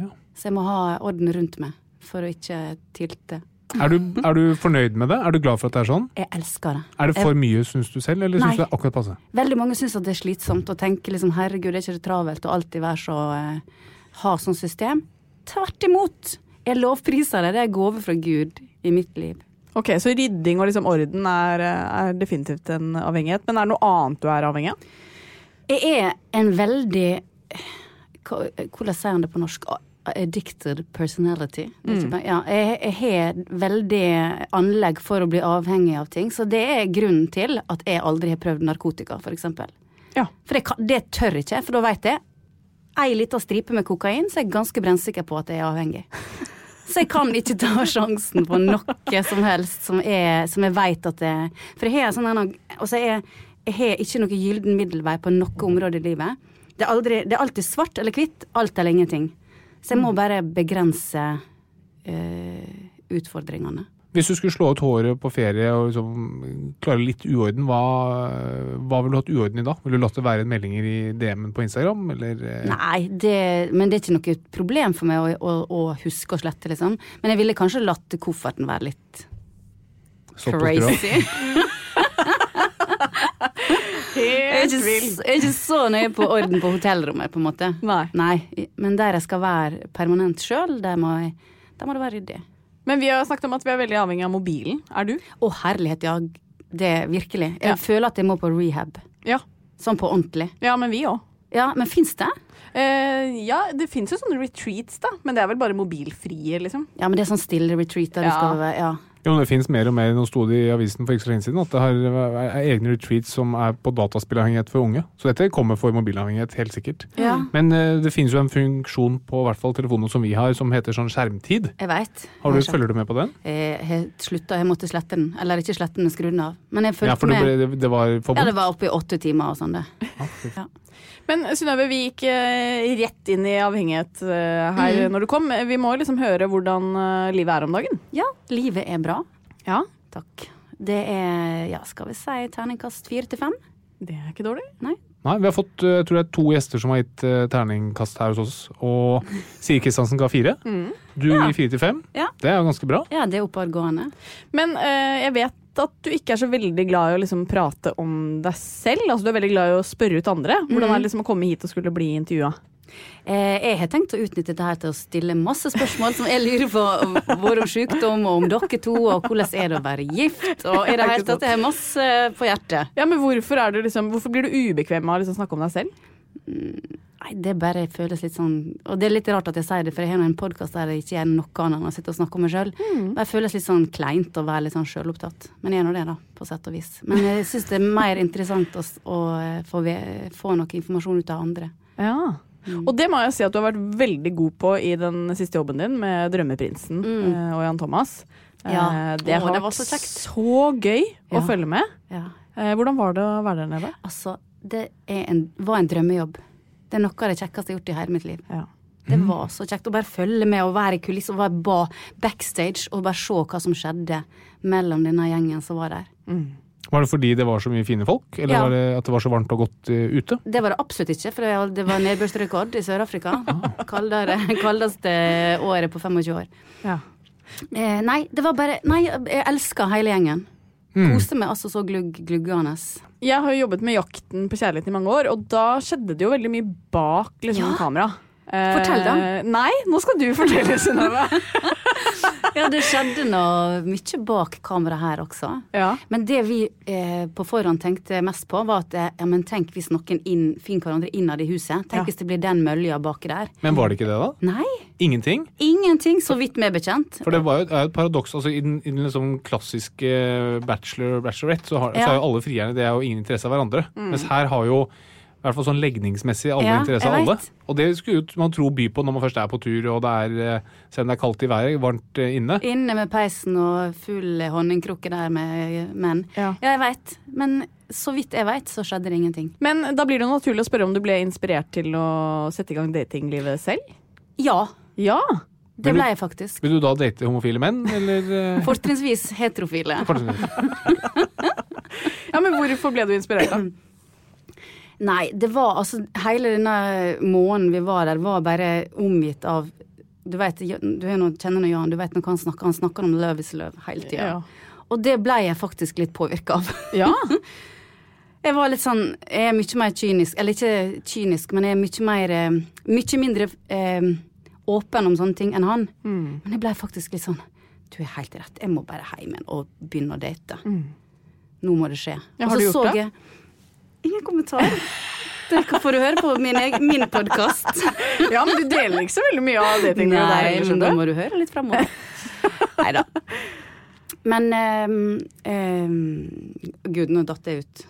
Ja. Så jeg må ha orden rundt meg for å ikke tilte. Er du, er du fornøyd med det? Er du glad for at det er sånn? Jeg elsker det. Er det for mye, syns du selv, eller syns du det er akkurat passe? Veldig mange syns at det er slitsomt å tenke liksom herregud, det er ikke det travelt å alltid være så eh, ha sånn system. Tvert imot. Jeg lovpriser det. Det er gave fra Gud i mitt liv. Ok, Så rydding og liksom orden er, er definitivt en avhengighet. Men er det noe annet du er avhengig av? Jeg er en veldig Hvordan sier han det på norsk? Addicted personality. Er bare- Ja, jeg, jeg har veldig anlegg for å bli avhengig av ting, så det er grunnen til at jeg aldri har prøvd narkotika, for eksempel. Ja. For det, kan, det tør ikke, for da veit jeg. Ei lita stripe med kokain, så jeg er jeg ganske brennsikker på at jeg er avhengig. Så jeg kan ikke ta sjansen på noe som helst som, er, som jeg veit at det For jeg har sånn en Altså, jeg, jeg har ikke noe gylden middelvei på noe område i livet. Det er, aldri, det er alltid svart eller hvitt, alt eller ingenting. Så jeg må bare begrense eh, utfordringene. Hvis du skulle slå ut håret på ferie og liksom klare litt uorden, hva, hva ville du hatt uorden i da? Ville du latt det være meldinger i DM-en på Instagram, eller? eh, Nei, det, men det er ikke noe problem for meg å, å, å huske å slette, liksom. Men jeg ville kanskje latt kofferten være litt Stopp på crazy. Jeg er, ikke, jeg er ikke så nøye på orden på hotellrommet, på en måte. Nei. Men der jeg skal være permanent sjøl, der, der må det være ryddig. Men vi har snakket om at vi er veldig avhengig av mobilen. Er du? Å herlighet, ja. Det er virkelig. Jeg Ja. føler at jeg må på rehab. Ja. Sånn på ordentlig. Ja, men vi òg. Ja, men fins det? Uh, ja, det fins jo sånne retreats, da. Men det er vel bare mobilfrie, liksom. Ja, men det er sånn stille retreat der du Ja. skal være Ja. Jo, men det finnes mer og mer. Nå sto det i avisen for ikke så lenge siden at det har, er egne retreats som er på dataspillavhengighet for unge. Så dette kommer for mobilavhengighet, helt sikkert. Ja. Men eh, det finnes jo en funksjon på hvert fall telefonen som vi har, som heter sånn skjermtid. Jeg vet. Har du, følger du med på den? Jeg har slutta, jeg måtte slette den. Eller ikke slette den, skru den av. Men jeg fulgte Ja, for det, med. ble, det, det var for Ja, det var oppe i åtte timer og sånn, det. Ja. Men Synnøve, vi gikk eh, rett inn i avhengighet eh, her mm. når du kom. Vi må liksom høre hvordan eh, livet er om dagen. ja, livet er bra. Ja, Takk. Det er, ja, skal vi si terningkast fire til fem? det er ikke dårlig. Nei? Nei, vi har fått eh, jeg tror det er to gjester som har gitt eh, terningkast her hos oss. Og Siri Kristiansen ga fire. Du Ja. gir fire til fem. Ja. Det er jo ganske bra. Ja, det er oppadgående. Men uh, jeg vet at du ikke er så veldig glad i å liksom prate om deg selv. Altså Du er veldig glad i å spørre ut andre. Hvordan er det liksom å komme hit og skulle bli intervjua? Eh, jeg har tenkt å utnytte dette her til å stille masse spørsmål som jeg lurer på, både om sykdom og om dere to, og hvordan er det å være gift, og i det hele tatt, jeg har masse på hjertet. Ja, men hvorfor, er du liksom, hvorfor blir du ubekvem av å liksom snakke om deg selv? Nei, det bare føles litt sånn Og det er litt rart at jeg sier det, for jeg har en podkast der jeg ikke gjør noe annet enn å sitte og snakke om meg sjøl. Det føles litt sånn kleint å være litt sånn sjølopptatt. Men jeg er nå det, da, på sett og vis. Men jeg syns det er mer interessant å, å eh, få, få noe informasjon ut av andre. Ja. Og det må jeg si at du har vært veldig god på i den siste jobben din med Drømmeprinsen mm. og Jan Thomas. Ja. Eh, det Å, har det vært så så gøy å Ja. følge med. Ja. Eh, hvordan var det å være der nede? Altså, det en, var en drømmejobb. Det er noe av det kjekkeste jeg har gjort i hele mitt liv. Ja. Det var så kjekt å bare følge med og være i kulissen og være ba backstage og bare se hva som skjedde mellom denne gjengen som var der. Var det fordi det var så mye fine folk, eller Ja. var det at det var så varmt og godt eh, ute? Det var det absolutt ikke, for det- var nedbørsrekord i Sør-Afrika. Kaldere, kaldeste året på 25 år. Ja. Eh, nei, det var bare Nei, jeg elska hele gjengen. Koste meg altså så glugg, gluggende. Jeg har jo jobbet med Jakten på kjærlighet i mange år, og da skjedde det jo veldig mye bak liksom, Ja. kamera. Eh, Fortell da. Nei, nå skal du fortelle, Synnøve. Ja, det skjedde noe mye bak kamera her også. ja. Men det vi eh, på forhånd tenkte mest på, var at eh, ja, men tenk hvis noen inn, finner hverandre innad i huset. Tenk Ja. hvis det blir den mølja baki der. Men var det ikke det, da? Nei, Ingenting? ingenting, så vidt meg bekjent. For det var jo, er jo et paradoks. altså I den, i den liksom klassiske bachelor bachelorette så har, så har jo alle frierne det er jo ingen interesse av hverandre. Mens her har jo i hvert fall sånn legningsmessig alle Ja, interesser av alle. Og det skulle man tro by på når man først er på tur og det er, eh, selv om det er kaldt i været, varmt eh, inne. Inne med peisen og full honningkrukke der med menn. Ja. jeg veit. Men så vidt jeg veit, så skjedde det ingenting. Men da blir det jo naturlig å spørre om du ble inspirert til å sette i gang datinglivet selv? Ja, Ja. det ble jeg faktisk. Vil du da date homofile menn, eller? eh, Fortrinnsvis heterofile. Fortrinsvis. ja, men hvorfor ble du inspirert, da? Nei, det var altså Hele denne måneden vi var der, var bare omgitt av Du vet, du noe, kjenner nå Jan, du vet når han snakker, han snakker om love is love hele tida. Ja. Og det ble jeg faktisk litt påvirka av. Ja. Jeg var litt sånn Jeg er mye mer kynisk, eller ikke kynisk, men jeg er mye mer eh, Mye mindre eh, åpen om sånne ting enn han. Mm. Men jeg ble faktisk litt sånn Du er helt rett, jeg må bare hjem igjen og begynne å date. Nå må det skje. Mm. Ja, har du gjort det? Jeg, ingen kommentar. Det får du høre på min, min podkast. ja, men du deler ikke så veldig mye av det tingene der. Nei, men da må du høre litt framover. Nei da. Men um, um, Gud, nå datt jeg ut.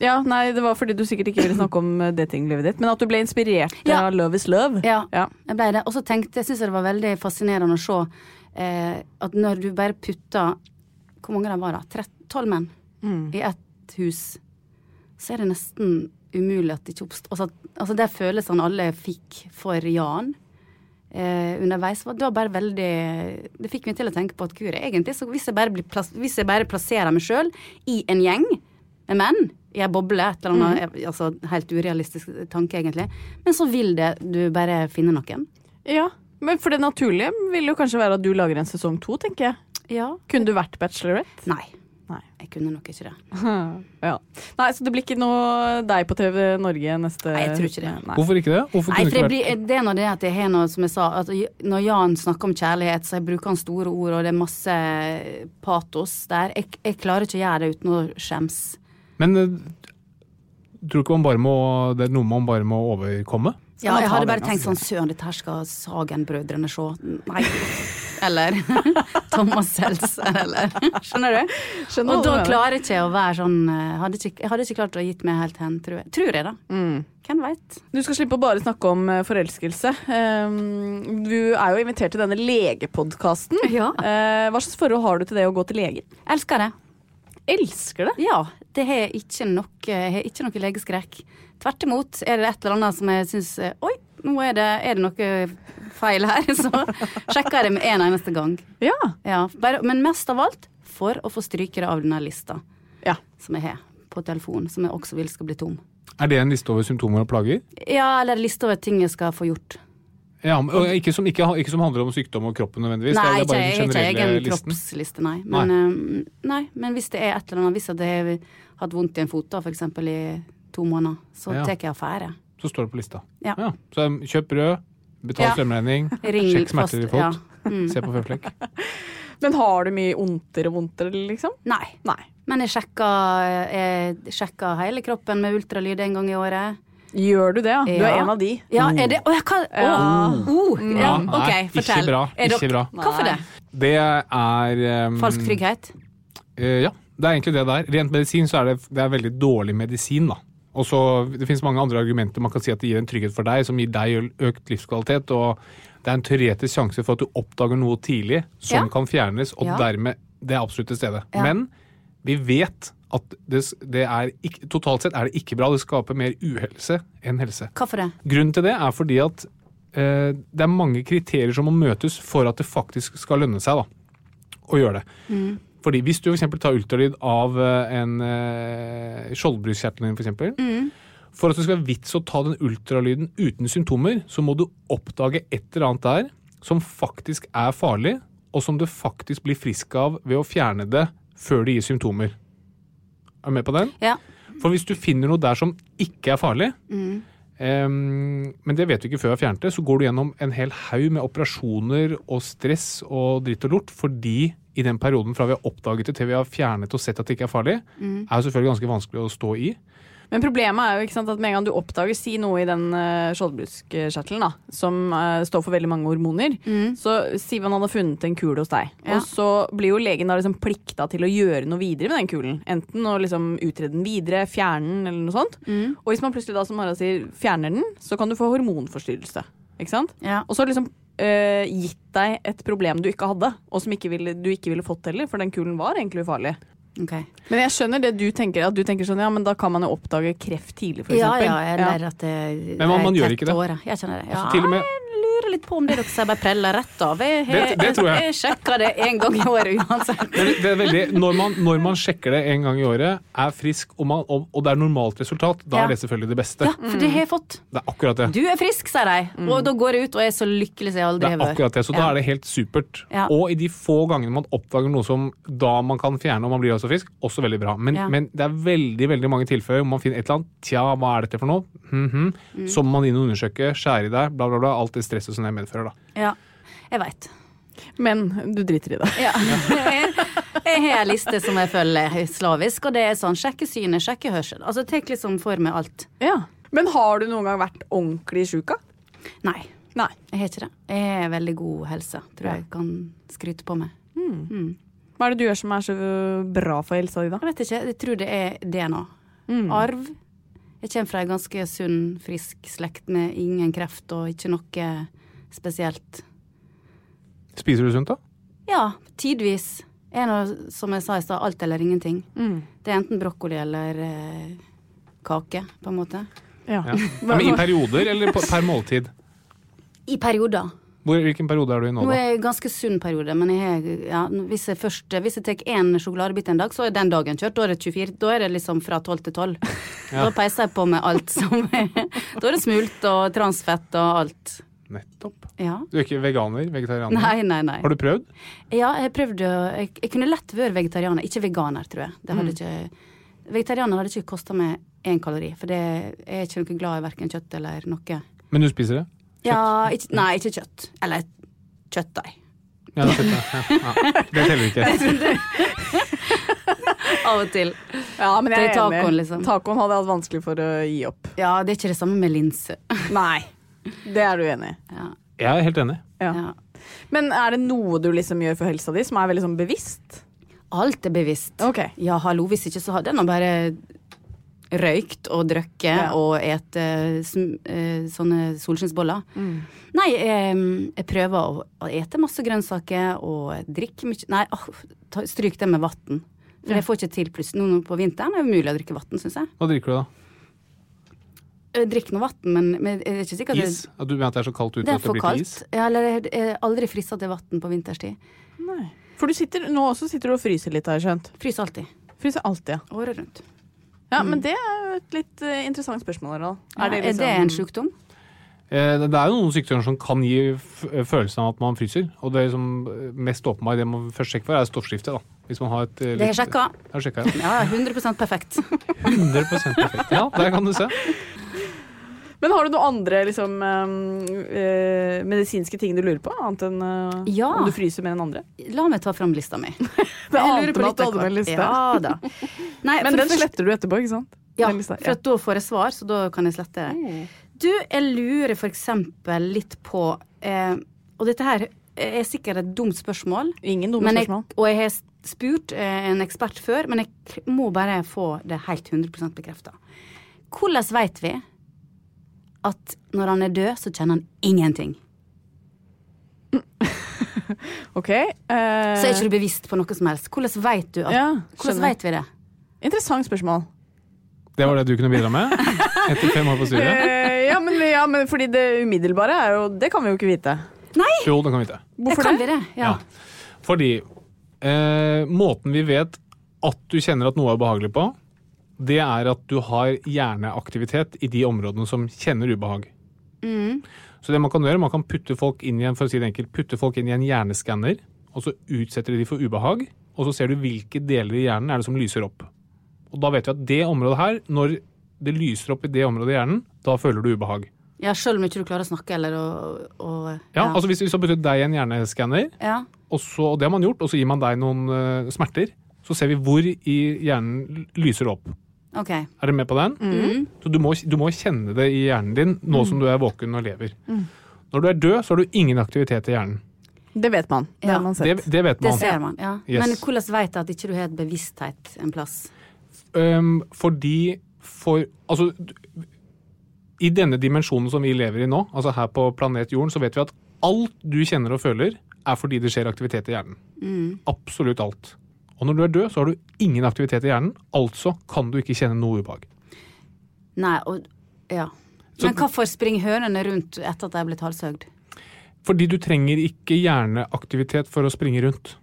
Ja, nei, Det var fordi du sikkert ikke ville snakke om eh, datinglivet ditt, men at du ble inspirert Ja. av Love is love. Ja, Ja. jeg ble det. Og så tenkte jeg, syns det var veldig fascinerende å se eh, at når du bare putter Hvor mange det var da? 13, 12 menn Mm. i ett hus, så er det nesten umulig at det ikke oppstår altså, altså de følelsene alle fikk for Jan eh, underveis, var, var bare veldig Det fikk meg til å tenke på at gud, egentlig, så hvis jeg bare, blir plass, hvis jeg bare plasserer meg sjøl i en gjeng med menn, i ei boble, et eller annet, altså helt urealistisk tanke, egentlig, men så vil det du bare finne noen. Ja, men for det naturlige vil jo kanskje være at du lager en sesong to, tenker jeg. Ja. Kunne du vært bachelorette? Nei. Nei. Jeg kunne nok ikke det. Ja. Nei, så det blir ikke noe deg på TV Norge neste Nei, jeg tror ikke det. Nei. Hvorfor ikke det? Hvorfor Nei, for blir, det er nå det at jeg har noe som jeg sa, at når Jan snakker om kjærlighet, så jeg bruker han store ord, og det er masse patos der. Jeg, jeg klarer ikke å gjøre det uten å skjems. Men eh, tror du ikke man bare må, det er noe man bare må overkomme? Ja, jeg hadde bare tenkt altså? sånn Søren, dette her skal Sagen-brødrene se. Nei. Eller Thomas Seltzer, eller Skjønner du? Skjønner og da klarer jeg ikke å være sånn eh, hadde ikke, Jeg hadde ikke klart å gitt meg helt hen, tror jeg. Tror jeg, da. Mm. Hvem veit? Du skal slippe å bare snakke om eh, forelskelse. Um, du er jo invitert til denne legepodkasten. Ja. Eh, hva slags forhold har du til det å gå til legen? Elsker det. Elsker det. Ja, det har ikke noe, har ikke noe legeskrekk. Tvert imot er det et eller annet som jeg syns Oi, nå er det, er det noe feil her. Så sjekker jeg det med en eneste gang. Ja. Ja, bare, men mest av alt for å få stryke det av denne lista ja. som jeg har på telefonen, som jeg også vil skal bli tom. Er det en liste over symptomer og plager? Ja, eller en liste over ting jeg skal få gjort. Ja, men, ikke, som, ikke, ikke som handler om sykdom og kroppen nødvendigvis? Nei, det er ikke, ikke egen listen. kroppsliste, nei. Men, eh, nei. men hvis det er et eller annet, hvis jeg har hatt vondt i en fot da, for eksempel i to måneder, så Ja. tar jeg affære. Så står det på lista. Ja. Så um, kjøp brød, betal Ja. strømregning, sjekk smerter i fot, ja. Mm. se på føflekk. Men har du mye ondter og vondter, liksom? Nei. Nei. Men jeg sjekka, sjekka hele kroppen med ultralyd en gang i året. Gjør du det, ja? Du er en av de. Ja, er det Å, jeg kan Å! Oh, Oh. Ja, ok, fortell. ikke bra, ikke bra. Hvorfor det? Det er um, Falsk trygghet? Uh, ja, det er egentlig det der. Rent medisin så er det, det er veldig dårlig medisin, da. Og så Det finnes mange andre argumenter. Man kan si at det gir en trygghet for deg, som gir deg økt livskvalitet. Og det er en teoretisk sjanse for at du oppdager noe tidlig som Ja. kan fjernes, og Ja. dermed Det er absolutt til stede. Ja. Men vi vet at det, det er ikke, totalt sett er det ikke bra. Det skaper mer uhelse enn helse. Hvorfor det? Grunnen til det er fordi at eh, det er mange kriterier som må møtes for at det faktisk skal lønne seg da, å gjøre det. Fordi Hvis du for tar ultralyd av eh, en eh, skjoldbruskkjertel din, for, eksempel, for at det skal være vits å ta den ultralyden uten symptomer, så må du oppdage et eller annet der som faktisk er farlig, og som du faktisk blir frisk av ved å fjerne det før det gir symptomer. Er du med på den? Ja. For hvis du finner noe der som ikke er farlig, em, men det vet du ikke før du har fjernet det, så går du gjennom en hel haug med operasjoner og stress og dritt og lort, fordi i den perioden fra vi har oppdaget det til vi har fjernet og sett at det ikke er farlig, er jo selvfølgelig ganske vanskelig å stå i. Men problemet er jo ikke sant, at med en gang du oppdager Si noe i den uh, skjoldbruskkjertelen, da, som uh, står for veldig mange hormoner. Så si man hadde funnet en kule hos deg, Ja. og så blir jo legen da liksom plikta til å gjøre noe videre med den kulen. Enten å liksom utrede den videre, fjerne den, eller noe sånt. Og hvis man plutselig da, som Harald sier, fjerner den, så kan du få hormonforstyrrelse. Ikke sant? Ja. Og så liksom eh, gitt deg et problem du ikke hadde, og som ikke ville, du ikke ville fått heller, for den kulen var egentlig ufarlig. Okay. Men jeg skjønner det du tenker, at du tenker sånn, ja, men da kan man jo oppdage kreft tidlig, f.eks. Ja, ja, ja, eller at det Men man- man gjør ikke det. År, Jeg kjenner det. Ja. Altså, til og med lurer litt på om det dere sier, bare preller rett av. Jeg, Det- det tror jeg. jeg sjekker det en gang i året uansett. Det er, det er veldig, når, man, når man sjekker det en gang i året, er frisk og, man, og, og det er normalt resultat, da Ja. er det selvfølgelig det beste. Ja, for det har jeg fått. Det er akkurat det. Du er frisk, sier de. Og da går jeg ut og er så lykkelig som jeg aldri er har vært. akkurat det, så da Ja. er det helt supert. Ja. Og i de få gangene man oppdager noe som da man kan fjerne og man blir også frisk, også veldig bra. Men, Ja. men det er veldig veldig mange tilfeller hvor man finner et eller annet Tja, hva er dette for noe? Mhm. Mm. Så må man inn og undersøke, skjære i deg, bla, bla, bla. Alt det stresset som det medfører, da. Ja, jeg veit. Men du driter i det. Ja. Jeg jeg har ei liste som jeg følger slavisk, og det er sånn sjekke synet, sjekke hørsel. Altså jeg tar liksom for meg alt. Ja. Men har du noen gang vært ordentlig sjuk? Nei, Nei. jeg har ikke det. Jeg har veldig god helse, tror jeg kan skryte på meg. Hva er det du gjør som er så bra for helsa di, da? Jeg vet ikke, jeg tror det er DNA. Arv. Jeg kommer fra ei ganske sunn, frisk slekt med ingen kreft og ikke noe spesielt. Spiser du sunt, da? Ja, tidvis. Er noe, som jeg sa i stad, alt eller ingenting. Det er enten brokkoli eller eh, kake, på en måte. Ja. Ja. Ja, men I perioder eller på, per måltid? I perioder. Hvor, hvilken periode er du i nå, da? Nå er jeg i ganske sunn periode, men jeg, ja, hvis jeg først Hvis jeg tar én sjokoladebit en dag, så er den dagen kjørt. Da er det 24. Da er det liksom fra 12 til 12. Da peiser jeg på med alt som er Da er det smult og transfett og alt. Nettopp. Ja. Du er ikke veganer? Vegetarianer? Nei, nei, nei. Har du prøvd? Ja, jeg prøvde Jeg, jeg kunne lett vært vegetarianer, ikke veganer, tror jeg. Det hadde ikke Vegetarianer hadde ikke kosta meg én kalori, for det, jeg er ikke noe glad i verken kjøtt eller noe. Men du spiser det? Ja, ikke, nei, ikke kjøtt. Eller kjøttdeig. Ja, det, ja, ja. det teller ikke. Av og til. Ja, men jeg Det er er tacoen, enig. liksom. Tacoen hadde jeg hatt vanskelig for å gi opp. Ja, det er ikke det samme med linse. Nei. Det er du enig i. Ja. Jeg er helt enig. Ja. Ja. Men er det noe du liksom gjør for helsa di som er veldig sånn bevisst? Alt er bevisst. Okay. Ja, hallo, hvis ikke så hadde jeg nå bare røykt og drukket Ja. og ete sm eh, sånne solskinnsboller. Mm. Nei, jeg, jeg prøver å, å ete masse grønnsaker og drikke mye Nei, oh, ta, stryk det med vann. For jeg får ikke til plutselig. Nå på vinteren er det umulig å drikke vann, syns jeg. Hva drikker du, da? Jeg noe nå vann, men, men er det ikke sikkert Is? At du mener at det er så kaldt ute er at det for kaldt. til is? Ja, eller jeg er aldri frista til vann på vinterstid. Nei. For du sitter, nå også sitter du og fryser litt, har jeg skjønt. Fryser alltid. Fryser alltid, ja. Året rundt. Ja, Men det er jo et litt uh, interessant spørsmål, Harald. Ja, er, det liksom- en sjukdom? Eh, Det er jo noen sykdommer som kan gi følelsen av at man fryser. Og det som eh, mest åpenbare det man først sjekker for, er stoffskiftet. da. Hvis man har et eh, Det har jeg sjekka. Ja. Ja, 100% perfekt. 100% perfekt. Ja, der kan du se. Men har du noen andre liksom, eh, eh, medisinske ting du lurer på, annet enn eh, Ja. om du fryser mer enn andre? La meg ta fram lista mi. Det ante meg at du hadde med liste. Ja da. Nei, Men den først... sletter du etterpå, ikke sant? Ja, for at da får jeg svar, så da kan jeg slette det. Du, jeg lurer eksempel litt på eh, Og dette her er sikkert et dumt spørsmål. Ingen dumme jeg, spørsmål. og jeg har spurt eh, en ekspert før, men jeg må bare få det helt 100% bekrefta. Hvordan veit vi at når han er død, så kjenner han ingenting? Ok. Uh... Så er ikke du bevisst på noe som helst. Hvordan veit du at Ja, Hvordan vet vi det? Interessant spørsmål. Det var det du kunne bidra med etter fem år på styret? Ja, men, fordi det umiddelbare er jo Det kan vi jo ikke vite. Nei! Jo, det kan vi vite. Hvorfor kan det? vi det? Ja. Fordi eh, måten vi vet at du kjenner at noe er behagelig på, det er at du har hjerneaktivitet i de områdene som kjenner ubehag. Mm. Så det man kan gjøre, man kan putte folk inn i en, for å si det enkelt, putte folk inn i en hjerneskanner, og så utsetter de for ubehag, og så ser du hvilke deler i hjernen er det som lyser opp. Og da vet vi at det området her, når det lyser opp i det området i hjernen, da føler du ubehag. Ja, sjøl om ikke du klarer å snakke eller å, å Ja, altså Hvis vi så putter deg i en hjerneskanner, ja. og, så, og det har man gjort, og så gir man deg noen uh, smerter, så ser vi hvor i hjernen lyser opp. OK. Er du med på den? Mm. Så du må, du må kjenne det i hjernen din nå som du er våken og lever. Når du er død, så har du ingen aktivitet i hjernen. Det vet man. Det Ja. man Det, det vet Det ser man. ja. Yes. Men hvordan vet jeg at ikke du har et bevissthet en plass? Um, fordi for Altså, i denne dimensjonen som vi lever i nå, altså her på planet Jorden, så vet vi at alt du kjenner og føler, er fordi det skjer aktivitet i hjernen. Mm. Absolutt alt. Og når du er død, så har du ingen aktivitet i hjernen, altså kan du ikke kjenne noe ubehag. Nei, og Ja. Så- Men hvorfor springer hønene rundt etter at de er blitt halshøgd? Fordi du trenger ikke hjerneaktivitet for å springe rundt.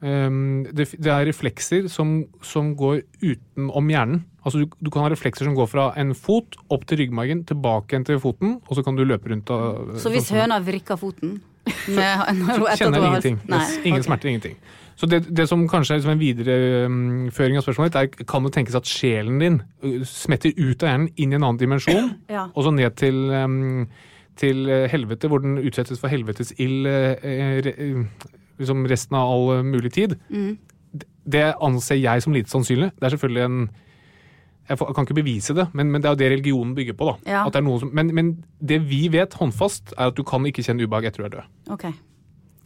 Um, det, det er reflekser som, som går utenom hjernen. Altså du, du kan ha reflekser som går fra en fot opp til ryggmargen, tilbake igjen til foten, og så kan du løpe rundt. av- Så hvis sånn høna vrikker foten så kjenner jeg ingenting. Nei, ingen okay. smerter, ingenting. Så det, det som kanskje er liksom en videreføring av spørsmålet ditt, er kan det tenkes at sjelen din uh, smetter ut av hjernen inn i en annen dimensjon, Ja. og så ned til, um, til uh, helvete, hvor den utsettes for helvetes ild uh, liksom resten av all mulig tid. Mm. Det- Det anser jeg som lite sannsynlig. Det er selvfølgelig en jeg, får, jeg kan ikke bevise det, men, men det er jo det religionen bygger på. da. Ja. At det er som, men, men det vi vet håndfast, er at du kan ikke kjenne ubehag etter du er død. Ok,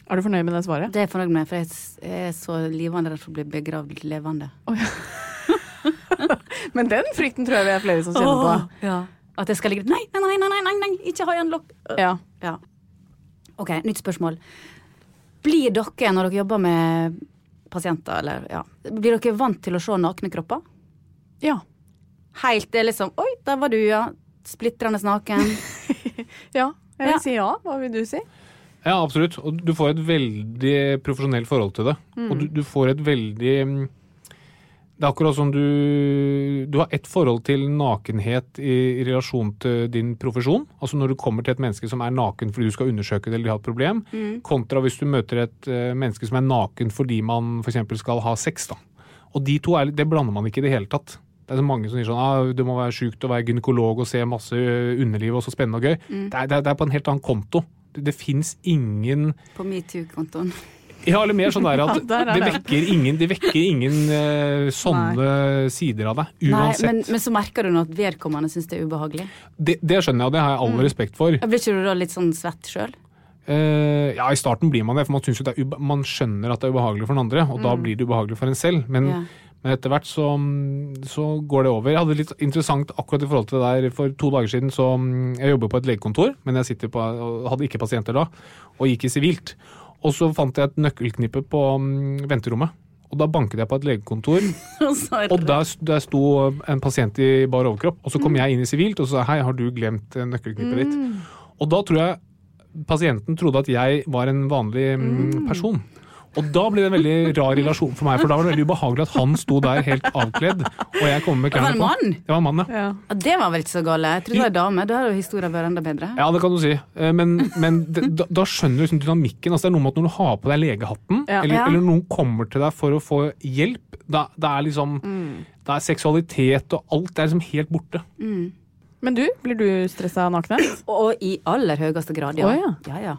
Er du fornøyd med det svaret? Det er jeg fornøyd med, for jeg er så livende redd for å bli begravd levende. Men den frykten tror jeg vi er flere som kjenner på. Ja. At jeg skal ligge Nei, nei, nei, nei, nei, nei, ikke ha igjen lokk. Ja. Ja. Ok, nytt spørsmål. Blir dere, når dere jobber med pasienter, eller ja, blir dere vant til å se nakne kropper? Ja. Helt det liksom Oi, der var du, ja. Splitrende naken. ja. Jeg vil Ja. si ja. Hva vil du si? Ja, absolutt. Og du får et veldig profesjonelt forhold til det. Og du, du får et veldig mm, Det er akkurat som du Du har ett forhold til nakenhet i, i relasjon til din profesjon. Altså når du kommer til et menneske som er naken fordi du skal undersøke det eller de har et problem, kontra hvis du møter et uh, menneske som er naken fordi man f.eks. skal ha sex. da. Og de to er, det blander man ikke i det hele tatt. Det er så mange som sier sånn ah, du må være sjukt å være gynekolog og se masse underliv og så spennende og gøy. Det, er, det, er, det er på en helt annen konto. Det, det fins ingen På metoo-kontoen. Ja, eller mer sånn der at der er det vekker ingen, det vekker ingen uh, sånne sider av deg. Nei, Uansett. men, men så merker du nå at vedkommende syns det er ubehagelig. det, det skjønner jeg, og det har jeg all respekt for. Blir ikke du da litt sånn svett sjøl? Uh, ja, i starten blir man det, for man, er man skjønner at det er ubehagelig for den andre, og da blir det ubehagelig for en selv. Men, Ja. Men etter hvert så, så går det over. Jeg hadde litt interessant akkurat i forhold til det der for to dager siden. så mm, Jeg jobber på et legekontor, men jeg på, hadde ikke pasienter da, og gikk i sivilt. Og så fant jeg et nøkkelknippe på mm, venterommet. Og da banket jeg på et legekontor, og der, der sto en pasient i bar overkropp. Og så kom jeg inn i sivilt og sa hei, har du glemt eh, nøkkelknippet ditt? Og da tror jeg pasienten trodde at jeg var en vanlig mm, person. Og da ble det en veldig rar relasjon for meg, for da var det veldig ubehagelig at han sto der helt avkledd, og jeg kom med Det var en klærne på. mann? Det var en mann, ja. Ja. Ja, det var vel ikke så galt? Jeg trodde det var en dame. Da hadde jo historien vært enda bedre. Ja, det kan du si. Eh, Men, men da, da skjønner du liksom dynamikken. Altså, det er noe med at når du har på deg legehatten, Ja. eller, eller noen kommer til deg for å få hjelp, da, da er liksom Da er seksualitet og alt det er liksom helt borte. Men du, blir du stressa nakne? Og i aller høyeste grad, ja. Oh, ja. ja, ja.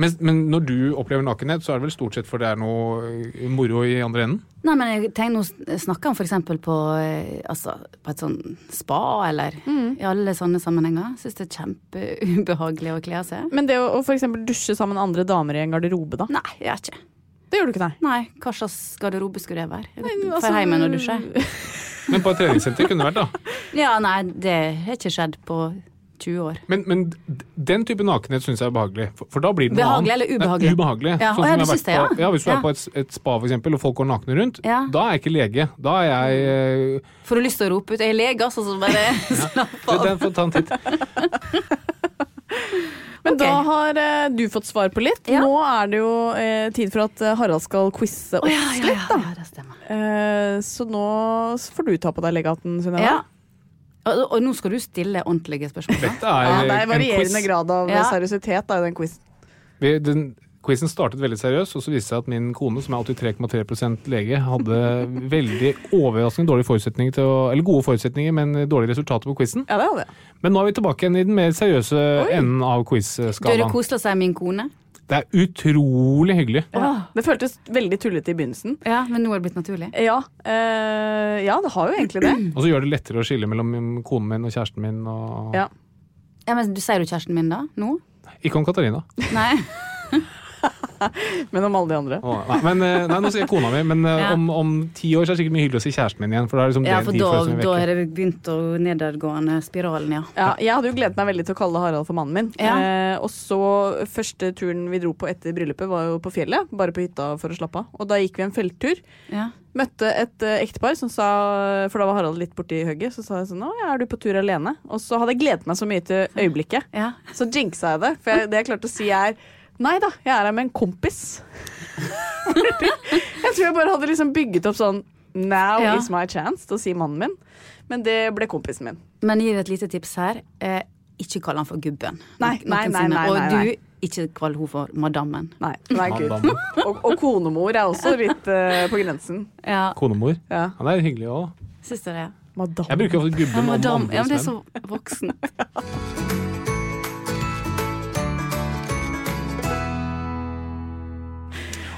Men, men når du opplever nakenhet, så er det vel stort sett for det er noe eh, moro i andre enden? Nei, men jeg tenker, Nå snakker han f.eks. På, eh, altså, på et sånn spa, eller i alle sånne sammenhenger. Syns det er kjempeubehagelig å kle av seg. Men det å, å for eksempel dusje sammen med andre damer i en garderobe, da? Nei, jeg gjør ikke. Det gjør du ikke, nei. Nei, hva slags garderobe skulle det være? Jeg Nei, Får altså- hjem og dusje? Men på et treningssenter kunne det vært, da. Ja, nei, det har ikke skjedd på 20 år. Men, men den type nakenhet syns jeg er behagelig. For, for da blir det noe Behagelig annet. eller ubehagelig? Nei, ubehagelig. Ja, Sånn å, som ja, du vært syns på, ja. ja, Hvis du Ja. er på et, et spa for eksempel, og folk går nakne rundt, Ja. da er jeg ikke lege. Da er jeg uh... Får du lyst til å rope ut 'jeg er lege', altså, så bare slapp av. Den får ta en titt. Men okay. da har eh, du fått svar på litt. Ja. Nå er det jo eh, tid for at eh, Harald skal quize oss oh, ja, ja, litt, da. ja, det. Eh, så nå får du ta på deg legehatten, Synnøve. Ja. Og, nå skal du stille ordentlige spørsmål. Dette er, Ja, det er varierende grad av Ja. seriøsitet i den quizen. Vi- Den quizen startet veldig seriøs, og så viste det seg at min kone, som er 83,3 lege, hadde veldig overraskende dårlige forutsetninger til å, eller gode forutsetninger, men dårlige resultater på quizen. Ja, det hadde. Men nå er vi tilbake igjen i den mer seriøse Oi. enden av quiz-skalaen. koselig å si min kone? Det er utrolig hyggelig. Ja. Det føltes veldig tullete i begynnelsen. Ja, men nå har det blitt naturlig. Ja, eh, ja det har jo egentlig det. Og så gjør det lettere å skille mellom konen min og kjæresten min. Og... Ja. Ja, men du Sier du kjæresten min da? Nå? Ikke om Katarina. Nei? Men om alle de andre. Å, nei, men, eh, nei, nå sier jeg kona mi, men eh, Ja. om, om ti år så er det sikkert mye hyggelig å si kjæresten min igjen. For da er liksom Ja, for da, følelsene da har det begynt å nedadgående spiralen, ja. Ja, jeg hadde jo gledet meg veldig til å kalle Harald for mannen min. Ja. Eh, og så første turen vi dro på etter bryllupet, var jo på fjellet. Bare på hytta for å slappe av. Og da gikk vi en felttur. ja. Møtte et uh, ektepar som sa For da var Harald litt borti hugget. Så sa jeg sånn Å, ja, er du på tur alene? Og så hadde jeg gledet meg så mye til øyeblikket. ja. Så jinxa jeg det. For jeg, det jeg klarte å si, er Nei da, jeg er her med en kompis. jeg tror jeg bare hadde liksom bygget opp sånn Now Ja. is my chance til å si mannen min. Men det ble kompisen min. Men gi et lite tips her. Eh, ikke kall han for gubben. Nei, nei, nei, nei, nei, Og du, ikke kall hun for madammen. Nei, nei gud. Og, og konemor er også litt uh, på grensen. Ja, Konemor. Ja. Han er hyggelig òg. syns du det? Madame. Jeg bruker ofte Ja, gubben om andre Ja, men det er så voksen.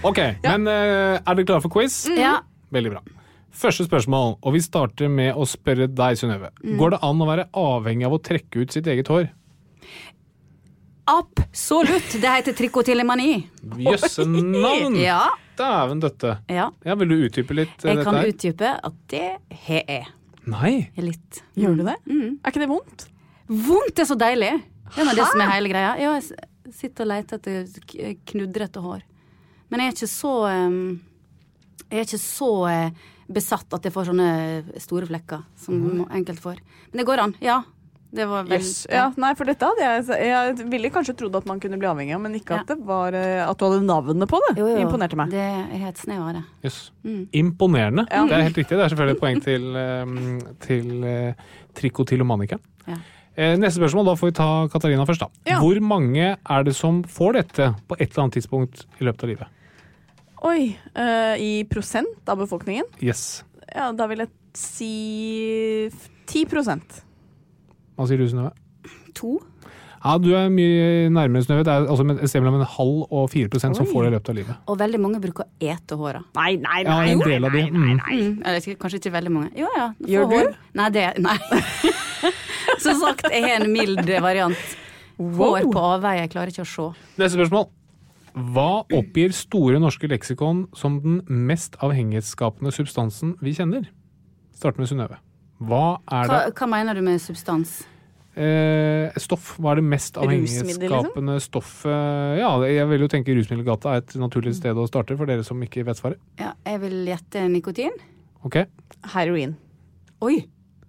Ok, men uh, er dere klare for quiz? Ja. Veldig bra. Første spørsmål, og vi starter med å spørre deg, Synnøve. Mm. Går det an å være avhengig av å trekke ut sitt eget hår? Absolutt! Det heter trikotillemani. Jøsse navn! Ja. Dæven døtte. ja. Ja, Vil du utdype litt eh, Jeg dette kan her? utdype at det har jeg. Nei. Litt. Gjør du det? Mm. Er ikke det vondt? Vondt er så deilig! Det er det som er hele greia. Ja, jeg sitter og leter etter knudrete hår. Men jeg er ikke så Jeg er ikke så eh, besatt at jeg får sånne store flekker som mm. enkelte får. Men det går an. Ja. Det var vel Yes. Ja, nei, for dette hadde jeg Jeg ville kanskje trodd at man kunne bli avhengig av, men ikke at, det var, eh, at du hadde navnet på det. Jo, jo. Imponerte meg. Det er helt snev av det. Jøss. Mm. Imponerende. Det er helt riktig. Det er selvfølgelig et poeng til, eh, til uh, trikotilomanikeren. Ja. Eh, neste spørsmål, da får vi ta Katarina først. da. Ja. Hvor mange er det som får dette på et eller annet tidspunkt i løpet av livet? Oi. Uh, I prosent av befolkningen? Yes. Ja, da vil jeg si 10 Hva sier du, Synnøve? To? Ja, du er mye nærmere, Synnøve. Det er altså et sted mellom en halv og 4% som får det i løpet av livet. Og veldig mange bruker å ete håra. Nei, nei, Ja, nei. en del av de. Mm. Mm, eller kanskje ikke veldig mange. Jo ja. få Gjør du? Nei, det Nei. Som sagt, jeg har en mild variant. Hår på avveie, jeg klarer ikke å se. Neste spørsmål. Hva oppgir Store norske leksikon som den mest avhengighetsskapende substansen vi kjenner? Start med Synnøve. Hva er Hva, det? hva mener du med substans? Eh, stoff. Hva er det mest avhengighetsskapende avhengighetsskapende stoffet Ja, jeg vil jo tenke Rusmiddelgata er et naturlig sted å starte, for dere som ikke vet svaret. Ja, jeg vil gjette nikotin. Ok, Heroin. Oi!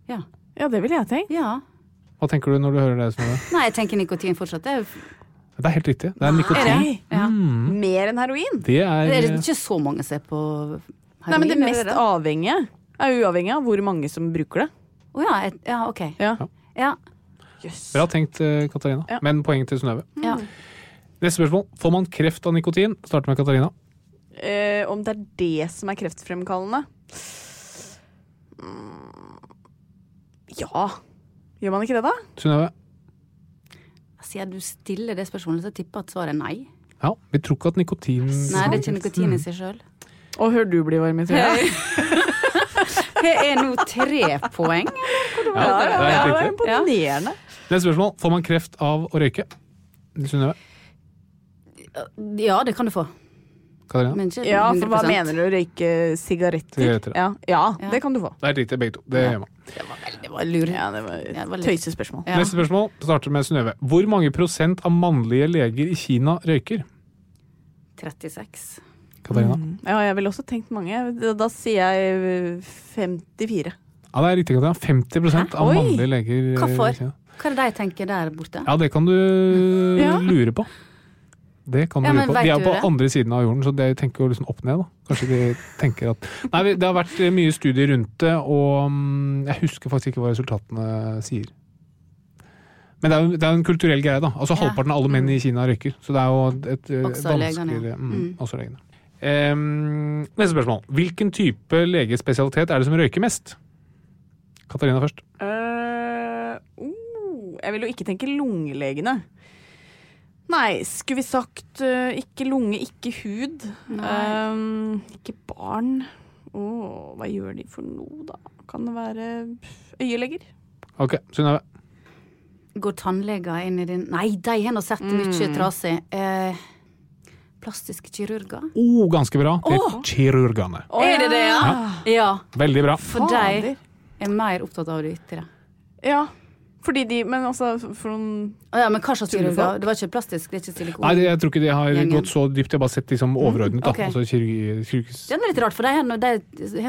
Ja. Ja, det ville jeg tenkt. ja. Hva tenker du når du hører det? Synnøve? Nei, jeg tenker nikotin fortsatt. Det er, Det er helt riktig. Det er nikotin. er det? Ja. Mer enn heroin? Det er, Det er ikke så mange som ser på heroin. Nei, men det mest det? avhengige er uavhengig av hvor mange som bruker det. Å ja, ja, ok. Ja. Ja. Bra tenkt, eh, Katarina. Ja. Men poeng til Synnøve. ja. Neste spørsmål. Får man kreft av nikotin? Starter med Katarina. Eh, om det er det som er kreftfremkallende? Mm. Ja. Gjør man ikke det, da? Synnøve. Siden du stiller det spørsmålet, så tipper jeg at svaret er nei. Ja, vi tror ikke at nikotin Nei, det er ikke nikotin i seg sjøl. Og hør du bli varm i trøya. Det er nå tre poeng. Ja, det er Ja, helt riktig. imponerende. Neste spørsmål. Får man kreft av å røyke? Synnøve? Ja, det kan du få. Katarina? Men Ja, for hva mener du? Røyke sigaretter? Sigaretter, Ja. ja, Ja. det kan du få. Det er helt riktig, begge to. Det gjør man. Det var veldig det var lur. Ja, det var Ja, det var et tøysespørsmål. Ja. Neste spørsmål starter med Synnøve. Hvor mange prosent av mannlige leger i Kina røyker? 36. Katarina? Ja, jeg ville også tenkt mange. Da, da sier jeg 54. Ja, det er riktig, Katarina. 50 Hæ? av Oi! mannlige leger Hvorfor? Hva er det de tenker der borte? Ja, det kan du Ja. lure på. Det kan du Ja, på. De er du på det? andre siden av jorden, så de tenker jo liksom opp ned. da. Kanskje de tenker at Nei, det har vært mye studier rundt det, og mm, jeg husker faktisk ikke hva resultatene sier. Men det er jo det er en kulturell greie, da. Altså Ja. Halvparten av alle menn i Kina røyker. Så det er jo et eh, Også legene, vanskeligere mm, Mm. Også legene. Em, neste spørsmål. Hvilken type legespesialitet er det som røyker mest? Katarina først. Uh, oh, jeg vil jo ikke tenke lungelegene. Nei, skulle vi sagt uh, ikke lunge, ikke hud. Um, ikke barn. Åh, hva gjør de for noe, da? Kan det være øyeleger? Ok, Synnøve. Går tannleger inn i din Nei, de har nå sett mye trasig. Eh, Plastiske kirurger? Oh, ganske bra. Det er kirurgene. er det det, ja? Ja. Veldig bra. For de er mer opptatt av det ytre. Ja, fordi de Men altså, for noen ah, ja, men hva slags kirurger? Det var ikke plastisk, det er ikke silikon? Nei, det, jeg tror ikke de har Gjengen. gått så dypt. Jeg har bare sett de som overordnet. da. okay. Altså, kirurgi, kirurgi, Det er litt rart, for de har noe,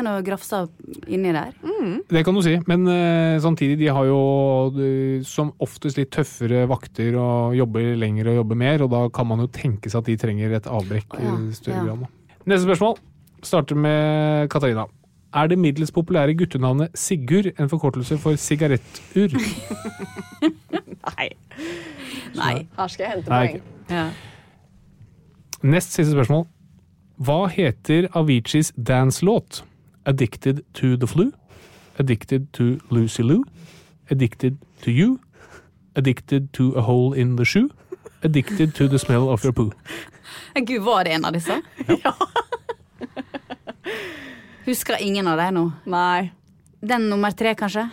noe grafsa inni der. det kan du si, men uh, samtidig, de har jo de, som oftest litt tøffere vakter og jobber lenger og jobber mer, og da kan man jo tenke seg at de trenger et avbrekk oh, ja. i større Ja. grad. Neste spørsmål starter med Katarina. Er det middels populære guttenavnet Sigurd en forkortelse for sigarettur? Nei. Nei. Her skal jeg hente poeng. Ja. Nest siste spørsmål. Hva heter Aviciis dance-låt? Addicted to the flu? Addicted to Lucy Lou? Addicted to you? Addicted to a hole in the shoe? Addicted to the smell of your poo? Gud, var det en av disse? Ja. Husker ingen av dem nå. Nei. Den nummer tre, kanskje?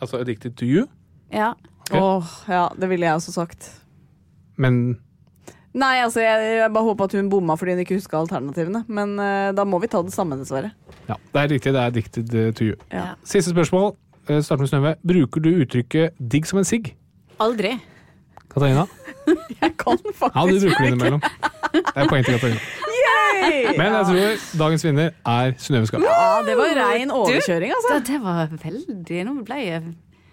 Altså addicted to you? Ja. Okay. Oh, ja, det ville jeg også sagt. Men Nei, altså, jeg, jeg bare håper at hun bomma fordi hun ikke huska alternativene. Men uh, da må vi ta det samme, dessverre. ja, det er riktig. Det er addicted to you. Ja. Siste spørsmål. eh, Start med Snøve. Bruker du uttrykket 'digg som en sigg'? Aldri. Katarina? Jeg kan faktisk ikke. Ja, du bruker det innimellom. Det er poeng til Katarina. Men jeg tror dagens vinner er Synnøve Skar. Ja, det var rein overkjøring, altså. Det, det var veldig Nå ble jeg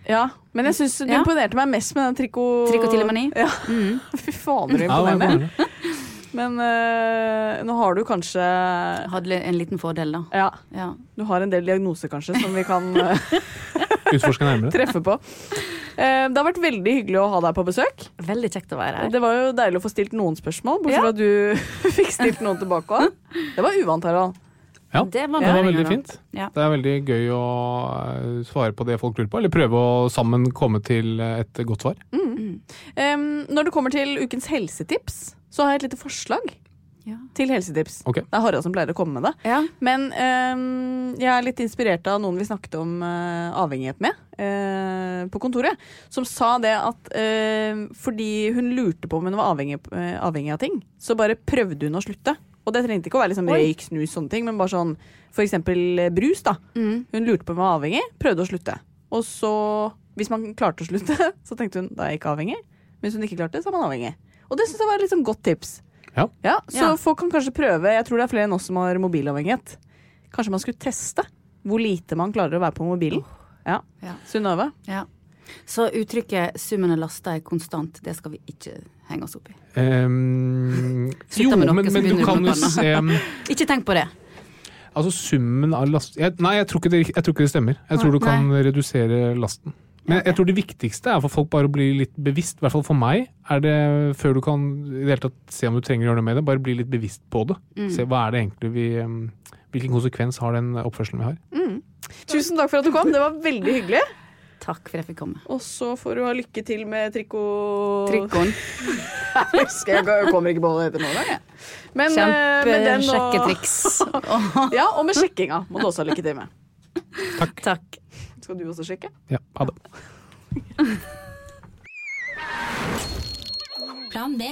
Ja, Men jeg syns du Ja. imponerte meg mest med den trikot... Trikotillemani. Ja. Fy fader, du Ja, Men eh, nå har du kanskje Hadde en liten fordel, da. Ja, Ja. du har en del diagnoser kanskje som vi kan eh, Utforske nærmere. treffe på. Eh, det har vært veldig hyggelig å ha deg på besøk. Veldig kjekt å være her. Det var jo deilig å få stilt noen spørsmål, bortsett Ja. at du fikk stilt noen tilbake òg. Det var uvant, Harald. Ja, Det var Det var veldig fint. Ja. Det er veldig gøy å svare på det folk lurer på, eller prøve å sammen komme til et godt svar. Em, når det kommer til ukens helsetips, så har jeg et lite forslag Ja. til helsetips. Okay. Det er Harald som pleier å komme med det. Ja. Men um, jeg er litt inspirert av noen vi snakket om uh, avhengighet med uh, på kontoret. Som sa det at uh, fordi hun lurte på om hun var avhengig, eh, avhengig av ting, så bare prøvde hun å slutte. Og det trengte ikke å være liksom røyk, snus, sånne ting, men bare sånn for eksempel brus. da. Mm. Hun lurte på om hun var avhengig, prøvde å slutte. Og så, hvis man klarte å slutte, så tenkte hun da er jeg ikke avhengig. Men hvis hun ikke klarte, så er man avhengig. Og det syns jeg var et sånn godt tips. Ja. så Ja. folk kan kanskje prøve. Jeg tror det er flere enn oss som har mobilavhengighet. Kanskje man skulle teste hvor lite man klarer å være på mobilen. Ja. Ja. Synnøve? Ja. Så uttrykket 'summen av lasta er konstant', det skal vi ikke henge oss opp i. Um, jo, med noe men, som men du kan jo se um, Ikke tenk på det. Altså summen av last... Jeg, nei, jeg tror, ikke det, jeg tror ikke det stemmer. Jeg tror du kan redusere lasten. Men jeg tror det viktigste er for folk bare å bli litt bevisst. I hvert fall for meg. er det Før du kan i det hele tatt se om du trenger å gjøre noe med det, bare bli litt bevisst på det. Se hva er det egentlig vi um, Hvilken konsekvens har den oppførselen vi har? Tusen takk for at du kom. Det var veldig hyggelig. Takk for at jeg fikk komme. Og så får du ha lykke til med trikko... Trikkoen. Jeg kommer ikke på hva det heter nå engang. jeg. Men, eh, og- Kjempesjekketriks. Ja, og med sjekkinga må du også ha lykke til med. Takk. Skal du også sjekke? Ja, ha det. Plan B.